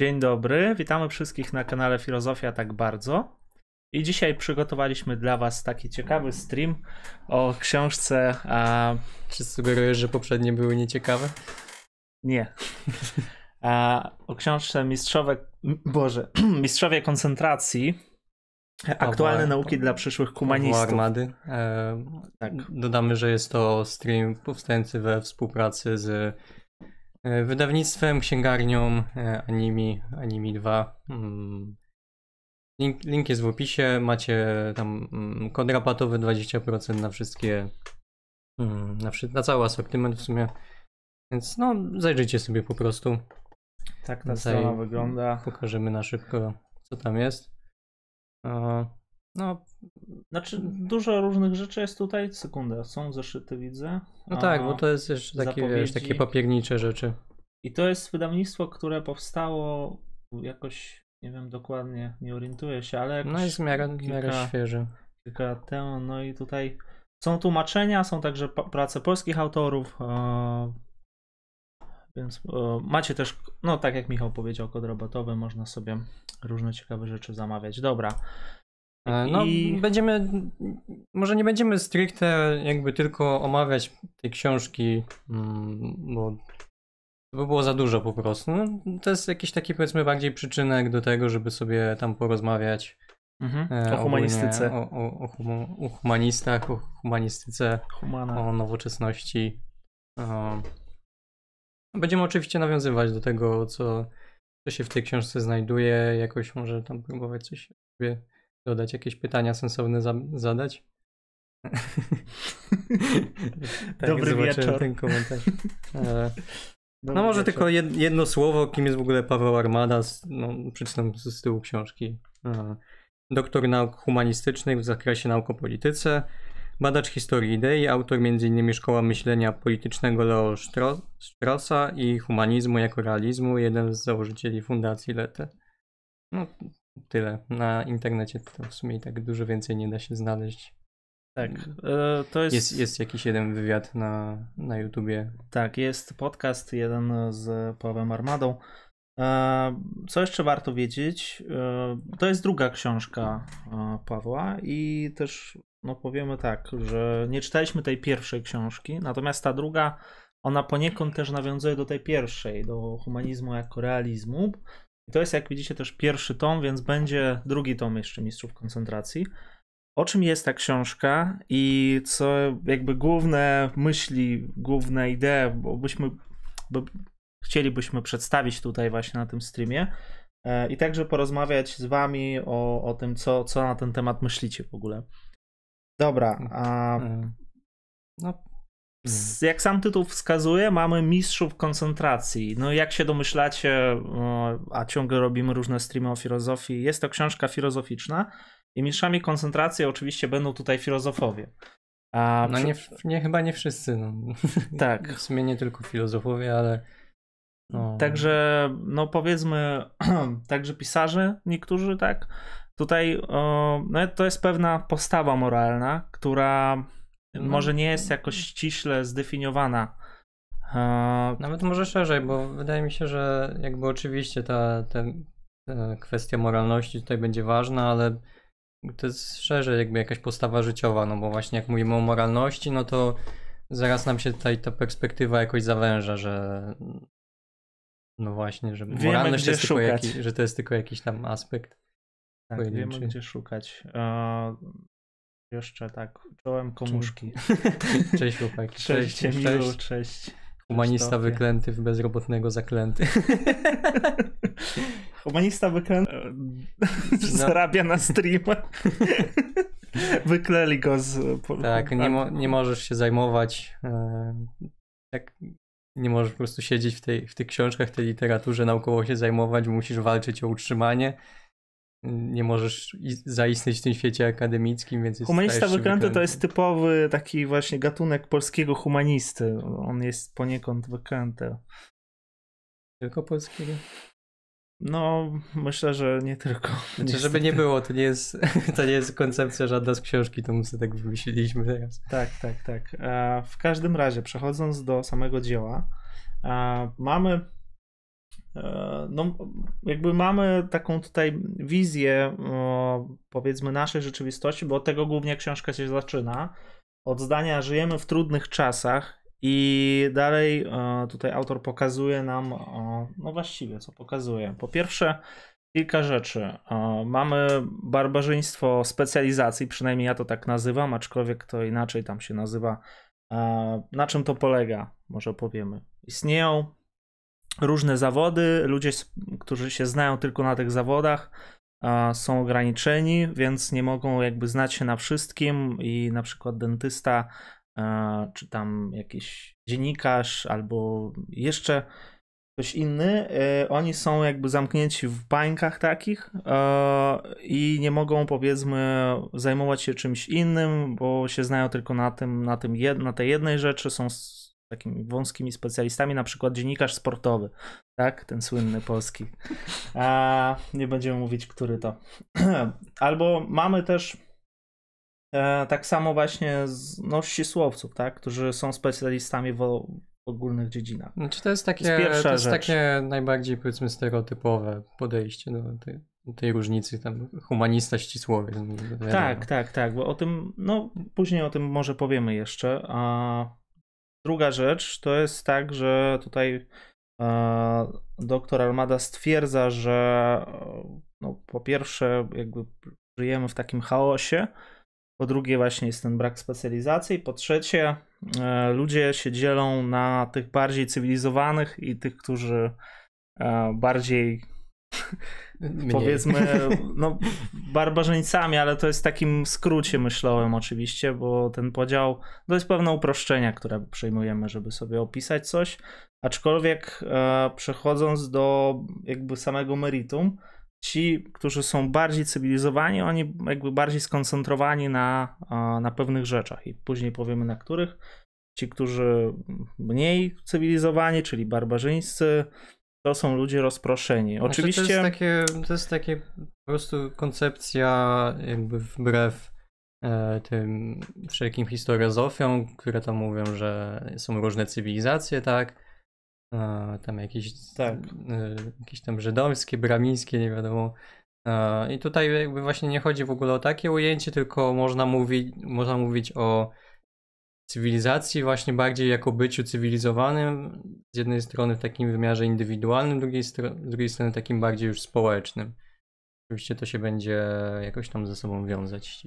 Dzień dobry, witamy wszystkich na kanale Filozofia Tak Bardzo. I dzisiaj przygotowaliśmy dla Was taki ciekawy stream o książce. A... Czy sugerujesz, że poprzednie były nieciekawe? Nie. A, o książce Mistrzowe. Boże, Mistrzowie koncentracji. Aktualne nauki dla przyszłych humanistów. Armady. E, Tak. Dodamy, że jest to stream powstający we współpracy z wydawnictwem, księgarnią e, Animi, Animi 2. Mm. Link, link jest w opisie. Macie tam mm, kod rabatowy 20% na wszystkie, mm, na, na cały asortyment w sumie. Więc no, zajrzyjcie sobie po prostu. Tak ta Tutaj strona wygląda. Pokażemy na szybko, co tam jest. E, No, Znaczy, dużo różnych rzeczy jest tutaj. Sekundę, są zeszyty, widzę. no tak, bo to jest jeszcze takie, wiesz, takie papiernicze rzeczy. I to jest wydawnictwo, które powstało jakoś, nie wiem dokładnie, nie orientuję się, ale No jest w miarę, w miarę kilka, świeży. kilka lat temu. No i tutaj są tłumaczenia, są także prace polskich autorów. E, więc e, macie też, no tak jak Michał powiedział, kod robotowy, można sobie różne ciekawe rzeczy zamawiać. Dobra. E, No, I- będziemy, może nie będziemy stricte jakby tylko omawiać tej książki, mm, bo to by było za dużo po prostu. No, to jest jakiś taki powiedzmy bardziej przyczynek do tego, żeby sobie tam porozmawiać. Mhm. e, O ogólnie humanistyce. O, o, o, humu- o humanistach, o humanistyce, Humana. o nowoczesności. E, Będziemy oczywiście nawiązywać do tego, co, co się w tej książce znajduje, jakoś może tam próbować coś sobie dodać, jakieś pytania sensowne za, zadać. tak, Dobry wieczór. ten komentarz. E, No może wieczór. tylko jed, jedno słowo, kim jest w ogóle Paweł Armada, no, przeczytam z, tyłu książki. E, Doktor nauk humanistycznych w zakresie nauk o polityce, badacz historii idei, autor m.in. Szkoła Myślenia Politycznego Leo Straussa i humanizmu jako realizmu, jeden z założycieli Fundacji Lete. No tyle. Na internecie to w sumie i tak dużo więcej nie da się znaleźć. Tak. E, to jest, Jest, jest jakiś jeden wywiad na, na YouTubie. Tak, jest podcast jeden z Pawłem Armadą. E, Co jeszcze warto wiedzieć? e, To jest druga książka Pawła i też no powiemy tak, że nie czytaliśmy tej pierwszej książki, natomiast ta druga, ona poniekąd też nawiązuje do tej pierwszej, do humanizmu jako realizmu. To jest, jak widzicie, też pierwszy tom, więc będzie drugi tom jeszcze Mistrzów Koncentracji. O czym jest ta książka i co jakby główne myśli, główne idee, bo byśmy, bo chcielibyśmy przedstawić tutaj właśnie na tym streamie e, i także porozmawiać z wami o, o tym, co, co na ten temat myślicie w ogóle. Dobra, a E, No, Ps- Jak sam tytuł wskazuje, mamy mistrzów koncentracji. No jak się domyślacie, o, a ciągle robimy różne streamy o filozofii, jest to książka filozoficzna i mistrzami koncentracji oczywiście będą tutaj filozofowie. A No przy- nie, nie chyba nie wszyscy. No. Tak. W sumie nie tylko filozofowie, ale. No, Także, no powiedzmy, także pisarze, niektórzy, tak. Tutaj no to jest pewna postawa moralna, która No. Może nie jest jakoś ściśle zdefiniowana. E, Nawet może szerzej, bo wydaje mi się, że jakby oczywiście ta, ta, ta kwestia moralności tutaj będzie ważna, ale to jest szerzej jakby jakaś postawa życiowa, no bo właśnie jak mówimy o moralności, no to zaraz nam się tutaj ta perspektywa jakoś zawęża, że no właśnie, że Wiemy, moralność jest tylko jakiś, że to jest tylko jakiś tam aspekt. Tak, wiemy gdzie szukać. Jeszcze tak, czołem komuszki. Cześć chłopaki. Cześć, cześć. Cześć. cześć. Humanista wyklęty w bezrobotnego zaklęty. Humanista wyklęty zarabia na streamach. Wykleli go z... Tak, nie, mo- nie możesz się zajmować. Tak, nie możesz po prostu siedzieć w, tej, w tych książkach, tej literaturze, naukowo się zajmować, musisz walczyć o utrzymanie. Nie możesz zaistnieć w tym świecie akademickim, więc jest, Humanista wyklęty to jest typowy taki właśnie gatunek polskiego humanisty. On jest poniekąd wyklęty. Tylko polskiego. No, myślę, że nie tylko. Znaczy, żeby nie było, to nie jest, to nie jest koncepcja żadna z książki, to my sobie tak wymyśliliśmy teraz. Tak, tak, tak. E, W każdym razie, przechodząc do samego dzieła, e, mamy no, jakby mamy taką tutaj wizję, powiedzmy, naszej rzeczywistości, bo od tego głównie książka się zaczyna. Od zdania żyjemy w trudnych czasach i dalej e, tutaj autor pokazuje nam, no właściwie co pokazuje. Po pierwsze, kilka rzeczy. Mamy barbarzyństwo specjalizacji, przynajmniej ja to tak nazywam, aczkolwiek to inaczej tam się nazywa. E, na czym to polega? Może powiemy. Istnieją różne zawody, ludzie, którzy się znają tylko na tych zawodach, są ograniczeni, więc nie mogą jakby znać się na wszystkim i na przykład dentysta czy tam jakiś dziennikarz albo jeszcze ktoś inny, e, oni są jakby zamknięci w bańkach takich i nie mogą powiedzmy zajmować się czymś innym, bo się znają tylko na tym, na tym na tej jednej rzeczy, są takimi wąskimi specjalistami, na przykład dziennikarz sportowy, tak, ten słynny polski. A, nie będziemy mówić, który to. Albo mamy też e, tak samo właśnie z, no, ścisłowców, tak, którzy są specjalistami w, ogólnych dziedzinach. Znaczy to jest takie, to jest, to jest takie najbardziej powiedzmy stereotypowe podejście do tej, tej różnicy, tam humanista, ścisłowiec. Tak, tak, tak, bo o tym, no później o tym może powiemy jeszcze. A druga rzecz to jest tak, że tutaj e, doktor Almada stwierdza, że no, po pierwsze jakby żyjemy w takim chaosie, po drugie właśnie jest ten brak specjalizacji, po trzecie e, ludzie się dzielą na tych bardziej cywilizowanych i tych, którzy e, bardziej powiedzmy no, barbarzyńcami, ale to jest w takim skrócie myślałem oczywiście, bo ten podział to jest pewne uproszczenia, które przejmujemy, żeby sobie opisać coś, aczkolwiek e, przechodząc do jakby samego meritum, ci, którzy są bardziej cywilizowani, oni jakby bardziej skoncentrowani na, na pewnych rzeczach. I później powiemy na których. Ci, którzy mniej cywilizowani, czyli barbarzyńscy, to są ludzie rozproszeni. Znaczy, Oczywiście. To jest, takie, to jest takie po prostu koncepcja, jakby wbrew e, tym wszelkim historiozofiom, które tam mówią, że są różne cywilizacje, tak? tam jakieś, tak. E, jakieś tam żydowskie, bramińskie, nie wiadomo. I tutaj jakby właśnie nie chodzi w ogóle o takie ujęcie, tylko można mówić, można mówić o cywilizacji właśnie bardziej jako byciu cywilizowanym, z jednej strony w takim wymiarze indywidualnym, drugiej, z drugiej strony takim bardziej już społecznym. Oczywiście to się będzie jakoś tam ze sobą wiązać.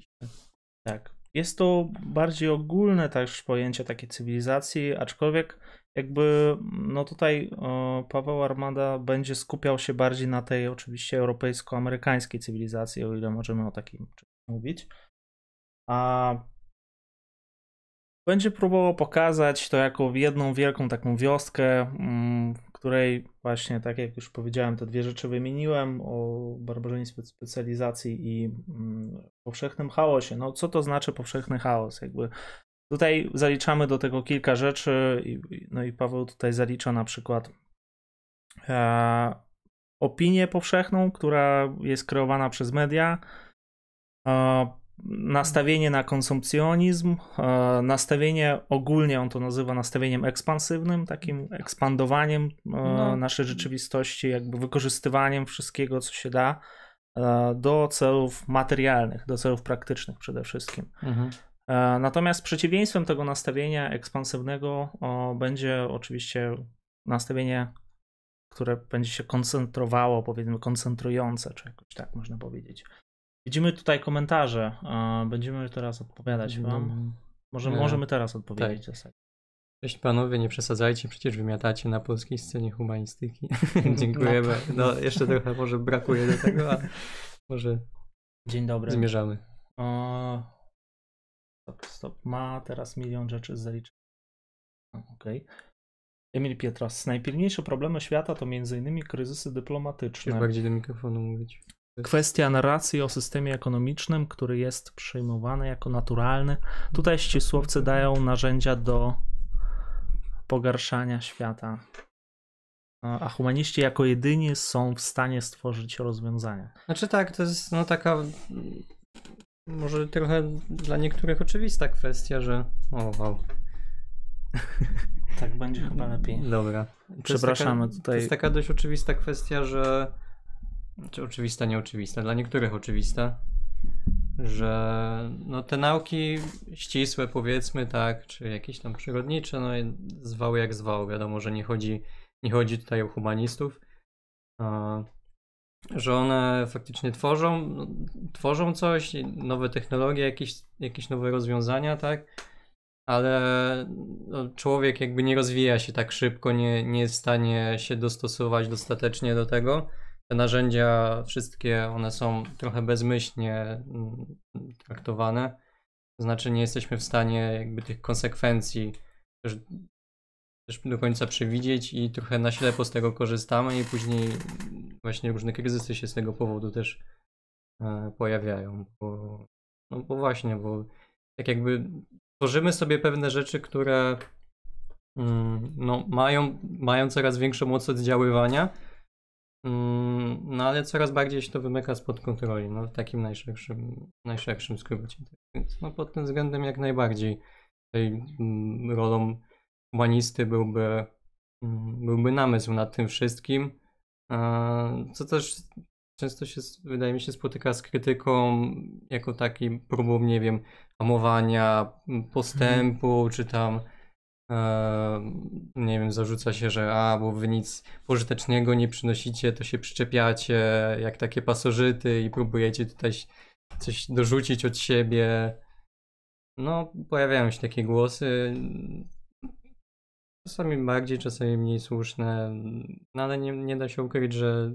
Tak. Jest to bardziej ogólne też pojęcie takiej cywilizacji, aczkolwiek jakby no tutaj Paweł Armada będzie skupiał się bardziej na tej oczywiście europejsko-amerykańskiej cywilizacji, o ile możemy o takim mówić. A będzie próbował pokazać to jako jedną wielką taką wioskę, mm, w której właśnie, tak jak już powiedziałem, te dwie rzeczy wymieniłem o barbarzyństwie specjalizacji i mm, powszechnym chaosie. No co to znaczy powszechny chaos? Jakby Tutaj zaliczamy do tego kilka rzeczy, no i Paweł tutaj zalicza na przykład e, opinię powszechną, która jest kreowana przez media, e, nastawienie na konsumpcjonizm, e, nastawienie ogólnie on to nazywa nastawieniem ekspansywnym, takim ekspandowaniem e, no. naszej rzeczywistości, jakby wykorzystywaniem wszystkiego, co się da e, do celów materialnych, do celów praktycznych przede wszystkim. Mhm. Natomiast przeciwieństwem tego nastawienia ekspansywnego będzie oczywiście nastawienie, które będzie się koncentrowało, powiedzmy koncentrujące, czy jakoś tak można powiedzieć. Widzimy tutaj komentarze. Będziemy teraz odpowiadać wam. Może, możemy teraz odpowiedzieć tak. zasadzie. Cześć panowie, nie przesadzajcie, przecież wymiatacie na polskiej scenie humanistyki. Dziękujemy. No, jeszcze trochę może brakuje do tego, a może Dzień dobry. zmierzamy. O... Stop, stop. Ma teraz milion rzeczy zaliczone. Okej. Okay. Emil Pietras. Najpilniejsze problemy świata to m.in. kryzysy dyplomatyczne. Musisz bardziej do mikrofonu mówić. Kwestia narracji o systemie ekonomicznym, który jest przyjmowany jako naturalny. Tutaj ścisłowcy dają narzędzia do pogarszania świata. A humaniści jako jedyni są w stanie stworzyć rozwiązania. Znaczy tak, to jest no taka może trochę dla niektórych oczywista kwestia, że. O, wow. Tak będzie chyba lepiej. Dobra. Przepraszamy taka, tutaj. To jest taka dość oczywista kwestia, że. Czy oczywista, nieoczywista. Dla niektórych oczywista. Że no te nauki ścisłe, powiedzmy, tak, czy jakieś tam przyrodnicze, no zwał jak zwał. Wiadomo, że nie chodzi, nie chodzi tutaj o humanistów. A, że one faktycznie tworzą, no, tworzą coś, nowe technologie, jakieś, jakieś nowe rozwiązania, tak? Ale no, człowiek jakby nie rozwija się tak szybko, nie, nie jest w stanie się dostosować dostatecznie do tego. Te narzędzia, wszystkie one są trochę bezmyślnie mm, traktowane. To znaczy, nie jesteśmy w stanie jakby tych konsekwencji też, też do końca przewidzieć i trochę na ślepo z tego korzystamy i później właśnie różne kryzysy się z tego powodu też e, pojawiają. Bo, no bo właśnie, bo tak jakby tworzymy sobie pewne rzeczy, które mm, no, mają, mają coraz większą moc oddziaływania, no ale coraz bardziej się to wymyka spod kontroli, no w takim najszerszym, najszerszym skrócie. Więc no, pod tym względem jak najbardziej tej mm, rolą humanisty byłby, byłby namysł nad tym wszystkim, co też często się, wydaje mi się, spotyka z krytyką jako takim próbą, nie wiem, hamowania postępu, mm. czy tam nie wiem, zarzuca się, że a, bo wy nic pożytecznego nie przynosicie, to się przyczepiacie jak takie pasożyty i próbujecie tutaj coś dorzucić od siebie. No, pojawiają się takie głosy. Czasami bardziej, czasami mniej słuszne, no ale nie, nie da się ukryć, że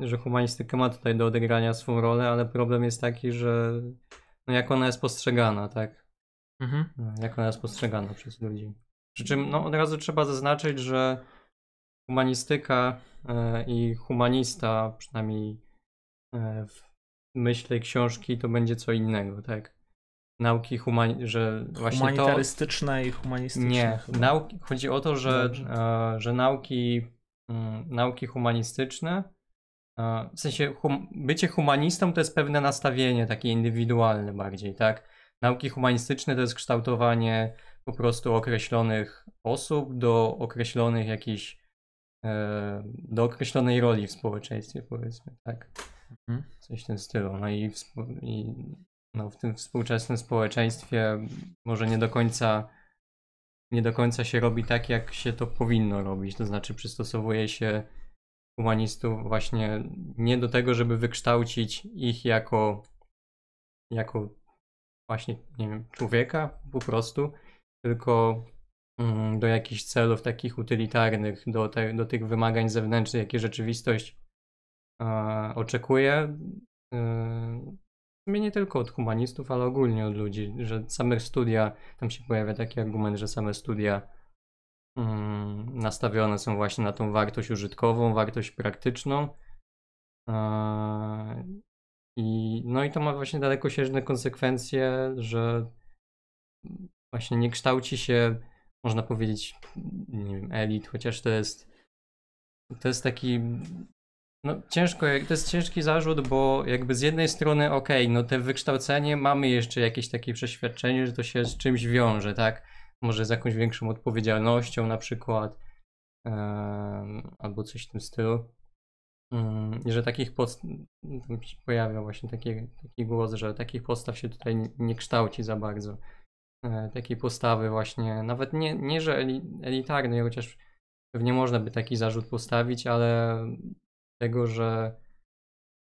że humanistyka ma tutaj do odegrania swą rolę, ale problem jest taki, że no jak ona jest postrzegana, tak? Mhm. No, jak ona jest postrzegana przez ludzi. Przy czym no, od razu trzeba zaznaczyć, że humanistyka e, i humanista, przynajmniej e, w myśle książki, to będzie co innego, tak? Nauki humani że właśnie humanitarystyczne to... i humanistyczne. Nie, nauki, chodzi o to, że, e, że nauki, mm, nauki humanistyczne w sensie hum, bycie humanistą to jest pewne nastawienie takie indywidualne bardziej, tak? Nauki humanistyczne to jest kształtowanie po prostu określonych osób do określonych jakichś e, do określonej roli w społeczeństwie powiedzmy, tak? Mhm. Coś w tym stylu. No i, w, i no, w tym współczesnym społeczeństwie może nie do końca nie do końca się robi tak, jak się to powinno robić, to znaczy przystosowuje się humanistów właśnie nie do tego, żeby wykształcić ich jako, jako właśnie, nie wiem, człowieka po prostu, tylko mm, do jakichś celów takich utylitarnych, do, te, do tych wymagań zewnętrznych, jakie rzeczywistość e, oczekuje. E, nie tylko od humanistów, ale ogólnie od ludzi, że same studia, tam się pojawia taki argument, że same studia Mm, nastawione są właśnie na tą wartość użytkową, wartość praktyczną. I, no i to ma właśnie dalekosiężne konsekwencje, że właśnie nie kształci się, można powiedzieć, nie wiem, elit, chociaż to jest to jest taki no ciężko, to jest ciężki zarzut, bo jakby z jednej strony okej, okay, no te wykształcenie mamy jeszcze jakieś takie przeświadczenie, że to się z czymś wiąże, tak? może z jakąś większą odpowiedzialnością na przykład, albo coś w tym stylu. I że takich podstaw, pojawia właśnie taki, taki głos, że takich postaw się tutaj nie kształci za bardzo. E, takiej postawy właśnie, nawet nie, nie że elitarnej, chociaż pewnie można by taki zarzut postawić, ale tego, że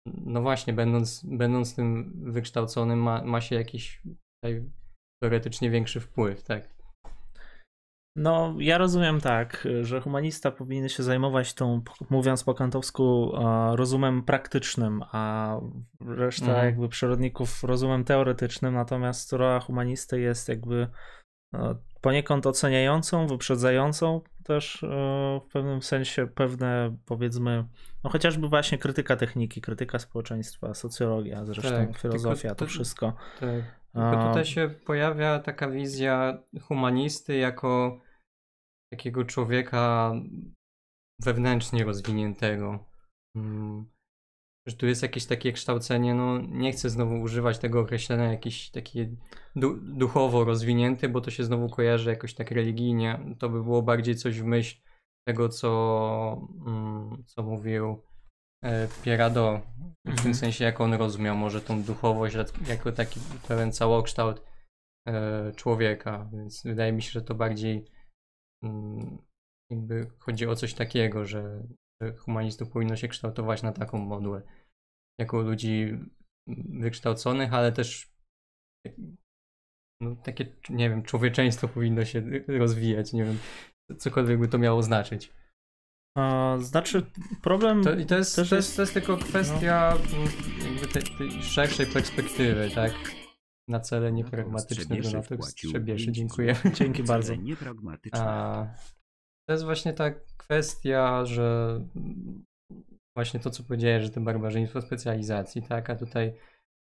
no właśnie, będąc, będąc tym wykształconym, ma, ma się jakiś tutaj teoretycznie większy wpływ, tak. No, ja rozumiem tak, że humanista powinien się zajmować tą, mówiąc po kantowsku, rozumem praktycznym, a reszta mhm. jakby przyrodników rozumem teoretycznym, natomiast rola humanisty jest jakby poniekąd oceniającą, wyprzedzającą też e, w pewnym sensie pewne powiedzmy, no chociażby właśnie krytyka techniki, krytyka społeczeństwa, socjologia, zresztą tak, filozofia, to, to, wszystko. Tak. Tylko tutaj się pojawia taka wizja humanisty jako takiego człowieka wewnętrznie rozwiniętego. Mm. że tu jest jakieś takie kształcenie, no nie chcę znowu używać tego określenia jakiś taki du duchowo rozwinięty, bo to się znowu kojarzy jakoś tak religijnie. To by było bardziej coś w myśl tego, co, mm, co mówił e, Pierado, w Mhm. tym sensie jak on rozumiał może tą duchowość jako taki pewien całokształt e, człowieka, więc wydaje mi się, że to bardziej jakby chodzi o coś takiego, że że humanistów powinno się kształtować na taką modłę. Jako ludzi wykształconych, ale też no, takie, nie wiem, człowieczeństwo powinno się rozwijać, nie wiem, cokolwiek by to miało znaczyć. A, znaczy, problem. To, I to jest, to, jest- to jest tylko kwestia mm, jakby tej, tej szerszej perspektywy, tak? Na cele niepragmatyczne donatek Strzebieszy, dziękuję. Dzięki bardzo. A, to jest właśnie ta kwestia, że właśnie to, co powiedziałeś, że to barbarzyństwo specjalizacji, tak? A tutaj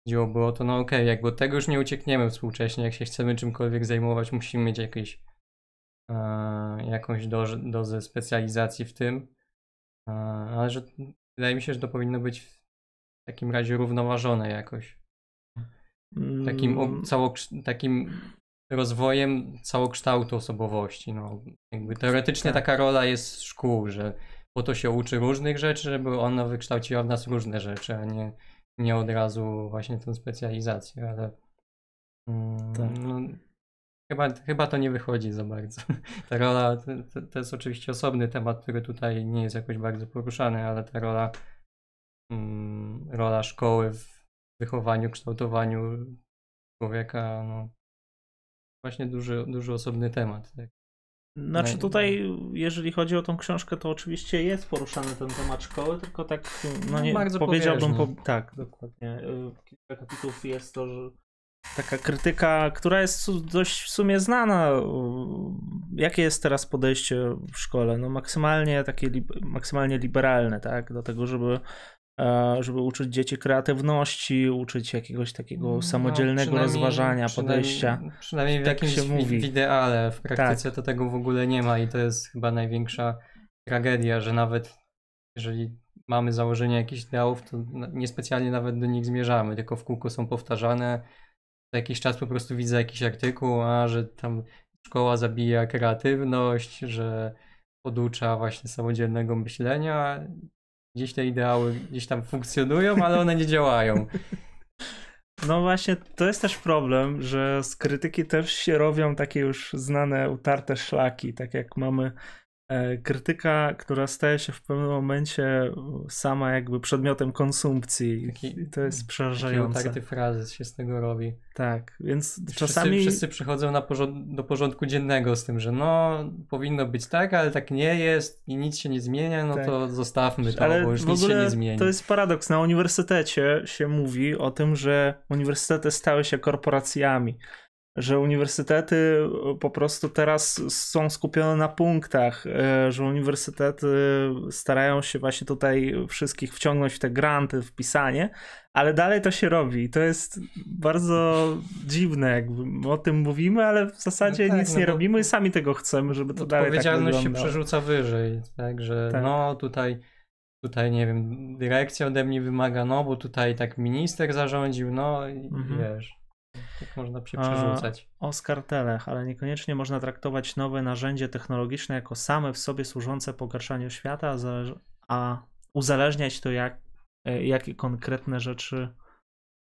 chodziłoby o to, no okej, jakby od tego już nie uciekniemy współcześnie, jak się chcemy czymkolwiek zajmować, musimy mieć jakieś, e, jakąś doż, dozę specjalizacji w tym, e, ale że wydaje mi się, że to powinno być w takim razie równoważone jakoś takim, o- Mm, takim rozwojem całokształtu osobowości. No, jakby teoretycznie Tak. taka rola jest szkół, że po to się uczy różnych rzeczy, żeby ona wykształciła w nas różne rzeczy, a nie, nie od razu właśnie tą specjalizację, ale mm, Tak. no, chyba, chyba to nie wychodzi za bardzo. Ta rola to, to, to jest oczywiście osobny temat, który tutaj nie jest jakoś bardzo poruszany, ale ta rola mm, rola szkoły w wychowaniu, kształtowaniu człowieka, no właśnie duży, duży osobny temat. Tak? Znaczy tutaj, jeżeli chodzi o tą książkę, to oczywiście jest poruszany ten temat szkoły, tylko tak, no No, nie, bardzo powiedziałbym, po, tak, dokładnie. Y, Kilka kapitłów jest to, że taka krytyka, która jest dość w sumie znana. y, Jakie jest teraz podejście w szkole? No maksymalnie takie, maksymalnie liberalne, tak, do tego, żeby żeby uczyć dzieci kreatywności, uczyć jakiegoś takiego No, samodzielnego przynajmniej- rozważania, przynajmniej- podejścia. Przynajmniej w Tak jakimś się wi- mówi. w ideale, w praktyce Tak. to tego w ogóle nie ma i to jest chyba największa tragedia, że nawet jeżeli mamy założenie jakichś ideałów, to niespecjalnie nawet do nich zmierzamy, tylko w kółko są powtarzane. Co jakiś czas po prostu widzę jakiś artykuł, a że tam szkoła zabija kreatywność, że poducza właśnie samodzielnego myślenia. Gdzieś te ideały gdzieś tam funkcjonują, ale one nie działają. No właśnie, to jest też problem, że z krytyki też się robią takie już znane, utarte szlaki, tak jak mamy krytyka, która staje się w pewnym momencie e, sama jakby przedmiotem konsumpcji. Taki- I to jest Takie przerażające. utarty frazes się z tego robi. Tak, więc Wszyscy, czasami... wszyscy przychodzą na porząd- do porządku dziennego z tym, że no powinno być tak, ale tak nie jest i nic się nie zmienia, no Tak. to zostawmy to, Ale bo już nic się nie zmieni. to jest paradoks. Na uniwersytecie się mówi o tym, że uniwersytety stały się korporacjami. Że uniwersytety po prostu teraz są skupione na punktach, e, że uniwersytety starają się właśnie tutaj wszystkich wciągnąć w te granty, w pisanie, ale dalej to się robi. I to jest bardzo dziwne, jakby o tym mówimy, ale w zasadzie No tak, nic no nie robimy i sami tego chcemy, żeby to dalej tak Odpowiedzialność się przerzuca wyżej, tak, że Tak. no tutaj, tutaj nie wiem, dyrekcja ode mnie wymaga, no bo tutaj tak minister zarządził, no i Mhm. wiesz, tak można się przerzucać. Oskar Telech, ale niekoniecznie można traktować nowe narzędzie technologiczne jako same w sobie służące pogarszaniu świata, a, zależ- a uzależniać to, jak, e, jakie konkretne rzeczy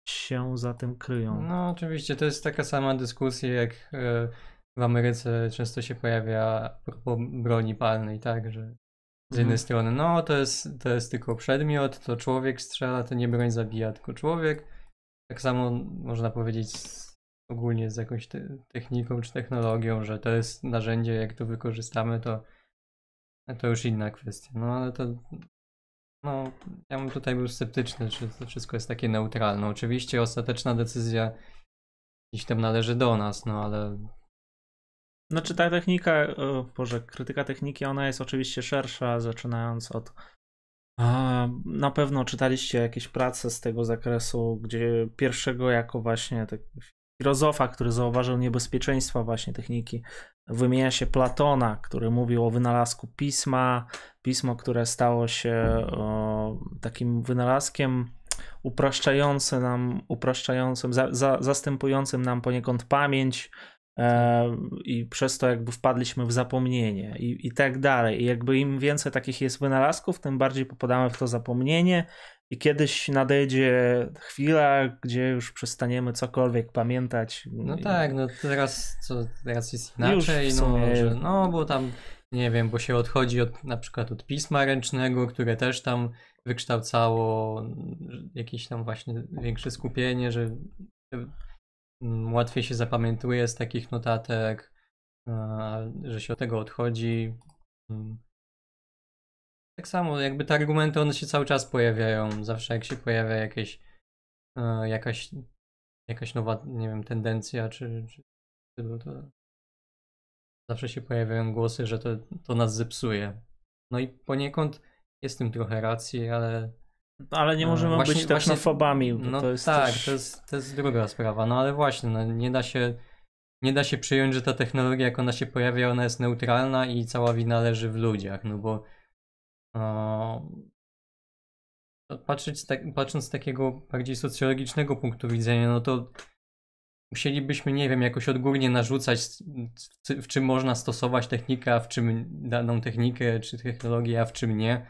się za tym kryją. No oczywiście, to jest taka sama dyskusja jak e, w Ameryce często się pojawia broni palnej, tak, że z jednej Mhm. strony, no to jest, to jest tylko przedmiot, to człowiek strzela, to nie broń zabija, tylko człowiek. Tak samo można powiedzieć z, ogólnie z jakąś te, techniką czy technologią, że to jest narzędzie, jak to wykorzystamy, to, to już inna kwestia. No ale to, no ja bym tutaj był sceptyczny, czy to wszystko jest takie neutralne. Oczywiście ostateczna decyzja gdzieś tam należy do nas, no ale Znaczy ta technika, Boże, krytyka techniki, ona jest oczywiście szersza, zaczynając od na pewno czytaliście jakieś prace z tego zakresu, gdzie pierwszego jako właśnie filozofa, który zauważył niebezpieczeństwa właśnie techniki. Wymienia się Platona, który mówił o wynalazku pisma, pismo, które stało się o, takim wynalazkiem upraszczającym nam, upraszczającym, za, za, zastępującym nam poniekąd pamięć, i przez to jakby wpadliśmy w zapomnienie i, i tak dalej. I jakby im więcej takich jest wynalazków, tym bardziej popadamy w to zapomnienie i kiedyś nadejdzie chwila, gdzie już przestaniemy cokolwiek pamiętać. No I... tak, no teraz, co, teraz jest inaczej, no, że, no bo tam, nie wiem, bo się odchodzi od, na przykład od pisma ręcznego, które też tam wykształcało jakieś tam właśnie większe skupienie, że Mm, łatwiej się zapamiętuje z takich notatek, że się od tego odchodzi. Mm. Tak samo, jakby te argumenty, one się cały czas pojawiają. Zawsze jak się pojawia jakieś, jakaś, jakaś nowa, nie wiem, tendencja, czy, czy to zawsze się pojawiają głosy, że to, to nas zepsuje. No i poniekąd jest tym trochę racji, ale ale nie możemy właśnie, być technofobami. No to jest tak, też... to, jest, to jest druga sprawa. No ale właśnie, no, nie da się nie da się przyjąć, że ta technologia, jak ona się pojawia, ona jest neutralna i cała wina leży w ludziach, no bo o, patrzeć, patrząc z takiego bardziej socjologicznego punktu widzenia, no to musielibyśmy, nie wiem, jakoś odgórnie narzucać, w czym można stosować technikę, a w czym daną technikę czy technologię, a w czym nie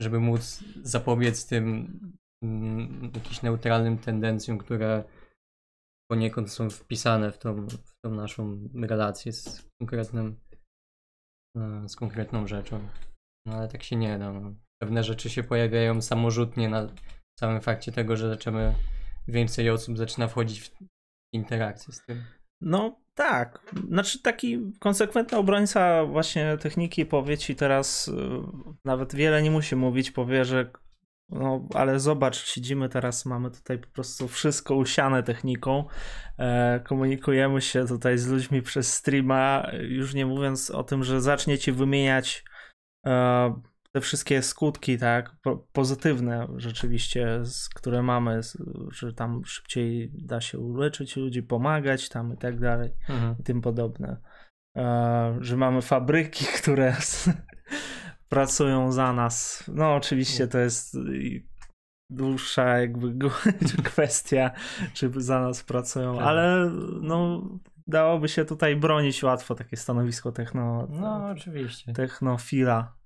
żeby móc zapobiec tym mm, jakimś neutralnym tendencjom, które poniekąd są wpisane w tą, w tą naszą relację z konkretnym, e, z konkretną rzeczą. No ale tak się nie da. No. Pewne rzeczy się pojawiają samorzutnie na samym fakcie tego, że zaczynamy więcej osób zaczyna wchodzić w interakcję z tym. No tak, znaczy taki konsekwentny obrońca właśnie techniki powie ci teraz, y, nawet wiele nie musi mówić, powie, że no ale zobacz, siedzimy teraz, mamy tutaj po prostu wszystko usiane techniką, e, komunikujemy się tutaj z ludźmi przez streama, już nie mówiąc o tym, że zacznie ci wymieniać e, te wszystkie skutki, tak, pozytywne rzeczywiście, które mamy, że tam szybciej da się uleczyć ludzi, pomagać tam i tak dalej mhm. i tym podobne. E, że mamy fabryki, które pracują za nas. No oczywiście to jest dłuższa jakby kwestia, czy za nas pracują, tak. ale no dałoby się tutaj bronić łatwo takie stanowisko techno... No oczywiście. Technofila.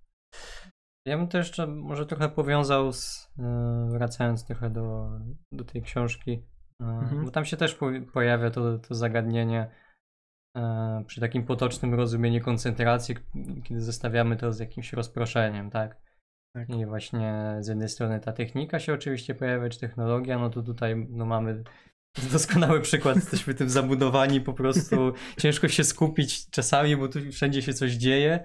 Ja bym to jeszcze może trochę powiązał z, e, wracając trochę do, do tej książki, e, mhm. bo tam się też pojawia to, to zagadnienie e, przy takim potocznym rozumieniu koncentracji, kiedy zestawiamy to z jakimś rozproszeniem, tak? tak? I właśnie z jednej strony ta technika się oczywiście pojawia, czy technologia, no to tutaj no mamy doskonały przykład, jesteśmy tym zabudowani, po prostu ciężko się skupić czasami, bo tu wszędzie się coś dzieje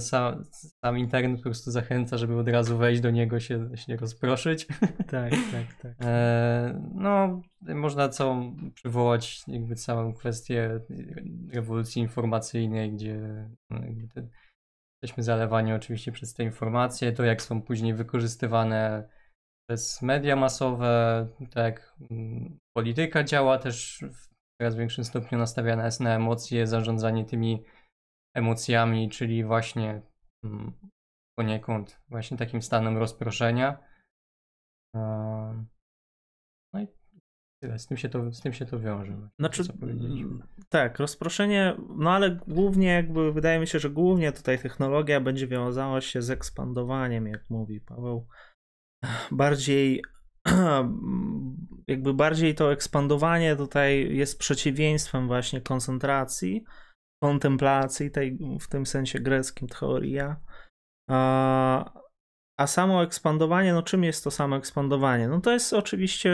sam, sam internet po prostu zachęca, żeby od razu wejść do niego, się, się rozproszyć. Tak, tak, tak. E, no, można całą przywołać jakby całą kwestię rewolucji informacyjnej, gdzie no, te, jesteśmy zalewani oczywiście przez te informacje, to jak są później wykorzystywane przez media masowe, tak polityka działa też w coraz większym stopniu nastawiana jest na emocje, zarządzanie tymi emocjami, czyli właśnie mm, poniekąd właśnie takim stanem rozproszenia. No i tyle, z tym się to, z tym się to wiąże. Znaczy, tak, rozproszenie, no ale głównie jakby, wydaje mi się, że głównie tutaj technologia będzie wiązała się z ekspandowaniem, jak mówi Paweł. Bardziej jakby bardziej to ekspandowanie tutaj jest przeciwieństwem właśnie koncentracji, kontemplacji, tej, w tym sensie greckim teoria. A, a samo ekspandowanie, no czym jest to samo ekspandowanie? No to jest oczywiście,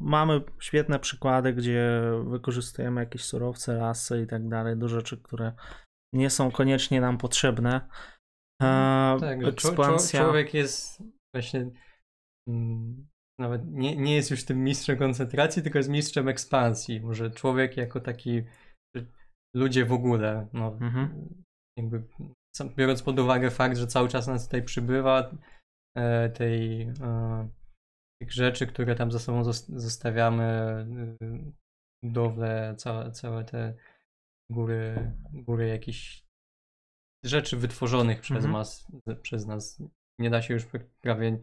mamy świetne przykłady, gdzie wykorzystujemy jakieś surowce, lasy i tak dalej, do rzeczy, które nie są koniecznie nam potrzebne. A, tak, ekspansja... człowiek jest właśnie mm, nawet nie, nie jest już tym mistrzem koncentracji, tylko jest mistrzem ekspansji. Może człowiek jako taki ludzie w ogóle, no, mhm. jakby biorąc pod uwagę fakt, że cały czas nas tutaj przybywa, e, tej, e, tych rzeczy, które tam za sobą zostawiamy, e, budowlę, całe, całe te góry, góry jakichś rzeczy wytworzonych przez, Mhm. mas, przez nas. Nie da się już prawie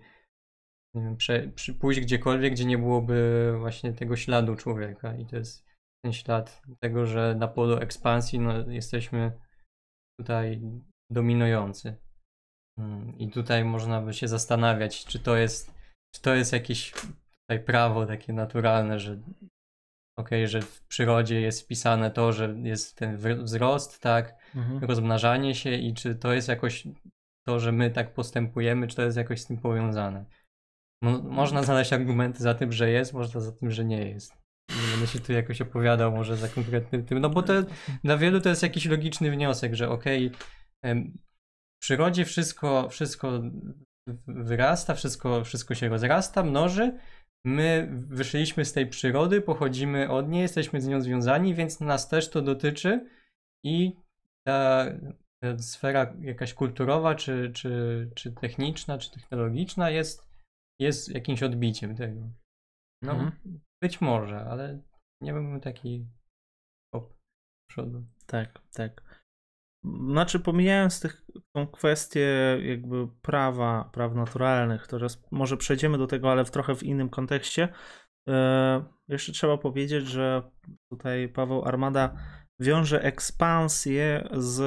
nie wiem, prze, przy, pójść gdziekolwiek, gdzie nie byłoby właśnie tego śladu człowieka. I to jest ten ślad tego, że na polu ekspansji no, jesteśmy tutaj dominujący. Mm, I tutaj można by się zastanawiać, czy to jest, czy to jest jakieś tutaj prawo takie naturalne, że okej, że w przyrodzie jest wpisane to, że jest ten wzrost, tak, Mhm. rozmnażanie się i czy to jest jakoś to, że my tak postępujemy, czy to jest jakoś z tym powiązane. Mo- można znaleźć argumenty za tym, że jest, można za tym, że nie jest. Nie będę się tu jakoś opowiadał może za konkretnym tym, no bo to dla wielu to jest jakiś logiczny wniosek, że okej, em, w przyrodzie wszystko, wszystko wyrasta, wszystko, wszystko się rozrasta, mnoży. My wyszliśmy z tej przyrody, pochodzimy od niej, jesteśmy z nią związani, więc nas też to dotyczy i ta sfera jakaś kulturowa, czy, czy, czy techniczna, czy technologiczna jest, jest jakimś odbiciem tego. No, Mhm. Być może, ale nie byłbym taki do przodu. Tak, tak. Znaczy, pomijając tych, tą kwestię jakby prawa, praw naturalnych, teraz może przejdziemy do tego, ale w trochę w innym kontekście. E, jeszcze trzeba powiedzieć, że tutaj Paweł Armada wiąże ekspansję z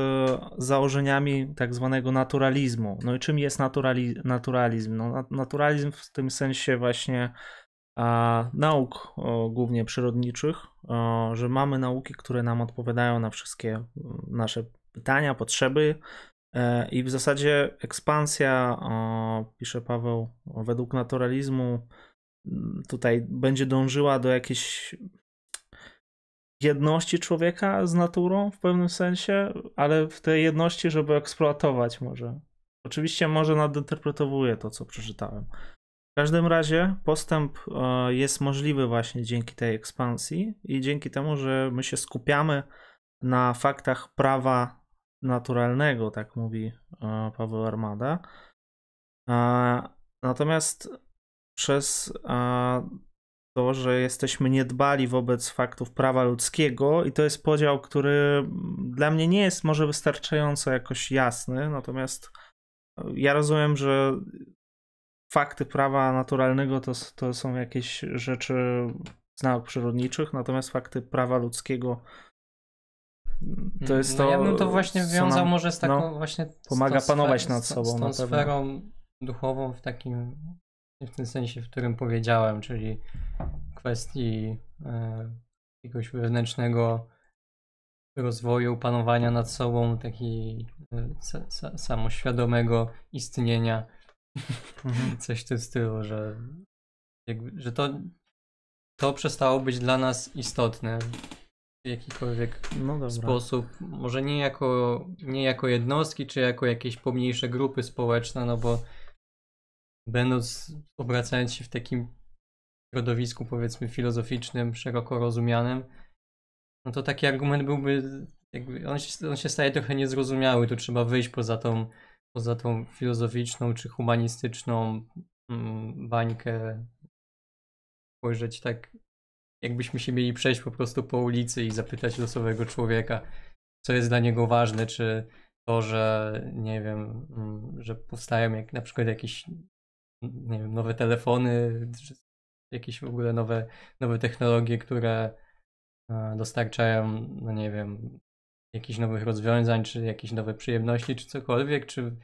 założeniami tak zwanego naturalizmu. No i czym jest naturali naturalizm? No, nat- naturalizm w tym sensie właśnie nauk głównie przyrodniczych, że mamy nauki, które nam odpowiadają na wszystkie nasze pytania, potrzeby. E, I w zasadzie ekspansja, pisze Paweł, według naturalizmu tutaj będzie dążyła do jakiejś jedności człowieka z naturą w pewnym sensie, ale w tej jedności, żeby eksploatować może. Oczywiście może nadinterpretowuję to, co przeczytałem. W każdym razie postęp e, jest możliwy właśnie dzięki tej ekspansji i dzięki temu, że my się skupiamy na faktach prawa naturalnego, tak mówi e, Paweł Armada. E, Natomiast przez to, że jesteśmy niedbali wobec faktów prawa ludzkiego i to jest podział, który dla mnie nie jest może wystarczająco jakoś jasny, natomiast ja rozumiem, że fakty prawa naturalnego to, to są jakieś rzeczy z nauk przyrodniczych, natomiast fakty prawa ludzkiego to jest to. No ja bym to właśnie wiązał nam może z taką no, właśnie. pomaga panować nad sobą Z tą sferą duchową w takim, w tym sensie, w którym powiedziałem, czyli kwestii e, jakiegoś wewnętrznego rozwoju, panowania nad sobą, takiej e, sa, sa, samoświadomego istnienia. Mhm. Coś w tym stylu, że, jakby, że to, to przestało być dla nas istotne w jakikolwiek No sposób, może nie jako, nie jako jednostki, czy jako jakieś pomniejsze grupy społeczne, no bo będąc, obracając się w takim środowisku powiedzmy filozoficznym, szeroko rozumianym, no to taki argument byłby, on się, on się staje trochę niezrozumiały, tu trzeba wyjść poza tą, poza tą filozoficzną czy humanistyczną mm, bańkę, spojrzeć tak jakbyśmy się mieli przejść po prostu po ulicy i zapytać losowego człowieka, co jest dla niego ważne, czy to, że nie wiem, mm, że powstają jak na przykład jakieś nie wiem, nowe telefony, czy jakieś w ogóle nowe, nowe technologie, które e, dostarczają, no nie wiem, jakichś nowych rozwiązań, czy jakieś nowe przyjemności, czy cokolwiek, czy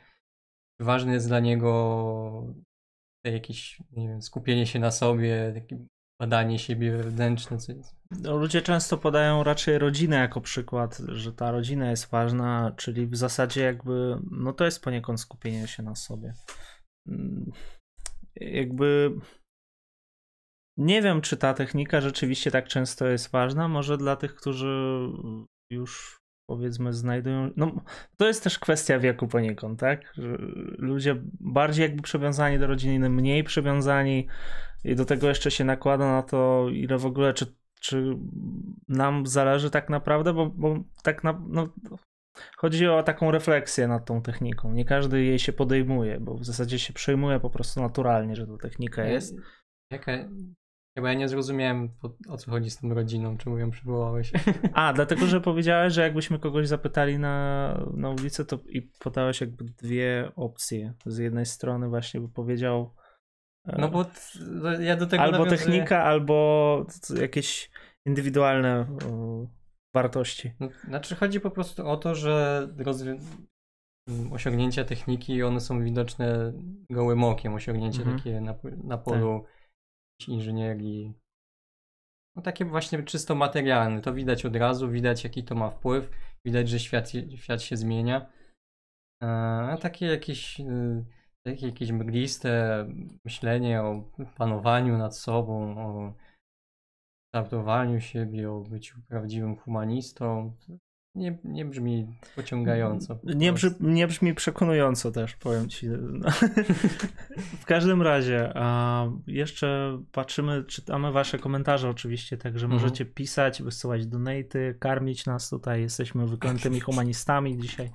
ważne jest dla niego jakieś, nie wiem, skupienie się na sobie, badanie siebie wewnętrzne, co jest. No, Ludzie często podają raczej rodzinę jako przykład, że ta rodzina jest ważna, czyli w zasadzie jakby, no to jest poniekąd skupienie się na sobie. Mm, Jakby nie wiem, czy ta technika rzeczywiście tak często jest ważna. Może dla tych, którzy już powiedzmy znajdują. No, to jest też kwestia wieku poniekąd, tak? Że ludzie bardziej jakby przywiązani do rodziny, mniej przywiązani i do tego jeszcze się nakłada na to, ile w ogóle, czy, czy nam zależy tak naprawdę, bo, bo tak na, no, chodzi o taką refleksję nad tą techniką. Nie każdy jej się podejmuje, bo w zasadzie się przejmuje po prostu naturalnie, że to technika jest. Jaka, Chyba ja nie zrozumiałem o, co chodzi z tą rodziną, czemu ją przywołałeś. A, dlatego, że powiedziałeś, że jakbyśmy kogoś zapytali na, na ulicy, to i podałeś jakby dwie opcje. Z jednej strony właśnie by powiedział e, No bo ja do tego albo nawiązuję... technika, albo jakieś indywidualne wartości. No, Znaczy chodzi po prostu o to, że rozwi- osiągnięcia techniki, one są widoczne gołym okiem, osiągnięcia Mhm. takie na, na polu inżynierii. No takie właśnie czysto materialne, to widać od razu, widać jaki to ma wpływ, widać, że świat, świat się zmienia. E, A takie jakieś, y, takie jakieś mgliste myślenie o panowaniu nad sobą, o kształtowaniu siebie, o byciu prawdziwym humanistą, nie, nie brzmi pociągająco. po Nie, brzmi, prostu. nie brzmi przekonująco też, powiem ci. W każdym razie, a jeszcze patrzymy, czytamy wasze komentarze oczywiście, także Mhm. możecie pisać, wysyłać donaty, karmić nas tutaj, jesteśmy wyklętymi humanistami dzisiaj.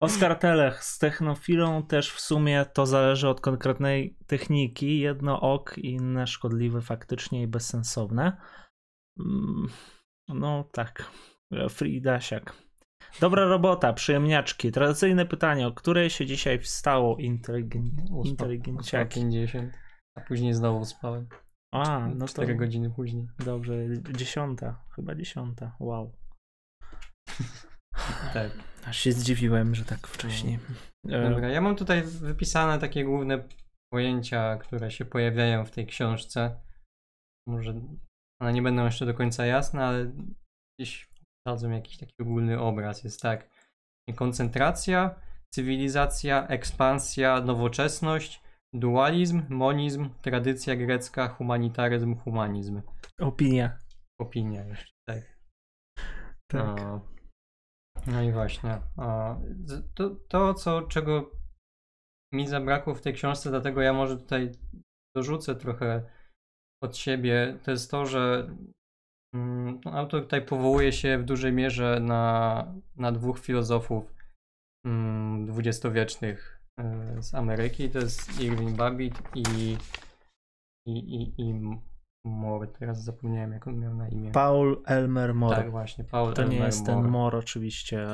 Oskar Telech z technofilą też w sumie to zależy od konkretnej techniki. Jedno ok, inne szkodliwe faktycznie i bezsensowne. Mm, No tak. Free Dasiak. Dobra robota, przyjemniaczki. Tradycyjne pytanie, o której się dzisiaj wstało inteligen... Inteligenciaki? 50, a później znowu spałem. A, no to 4 godziny później. dobrze, dziesiąta, chyba dziesiąta, wow. Tak. Aż się zdziwiłem, że tak wcześnie. E, Dobra, ja mam tutaj wypisane takie główne pojęcia, które się pojawiają w tej książce. Może one nie będą jeszcze do końca jasne, ale gdzieś dadzą jakiś taki ogólny obraz. Jest tak, koncentracja, cywilizacja, ekspansja, nowoczesność, dualizm, monizm, tradycja grecka, humanitaryzm, humanizm. Opinia. Opinia jeszcze, tak. Tak. A, No i właśnie. A, to, to co, czego mi zabrakło w tej książce, dlatego ja może tutaj dorzucę trochę od siebie, to jest to, że no, autor tutaj powołuje się w dużej mierze na, na dwóch filozofów mm, dwudziestowiecznych e, z Ameryki. To jest Irving Babbitt i, i, i, i Moore. Teraz zapomniałem, jak on miał na imię. Paul Elmer Moore. Tak, właśnie, Paul To nie Elmer jest ten. Moore oczywiście,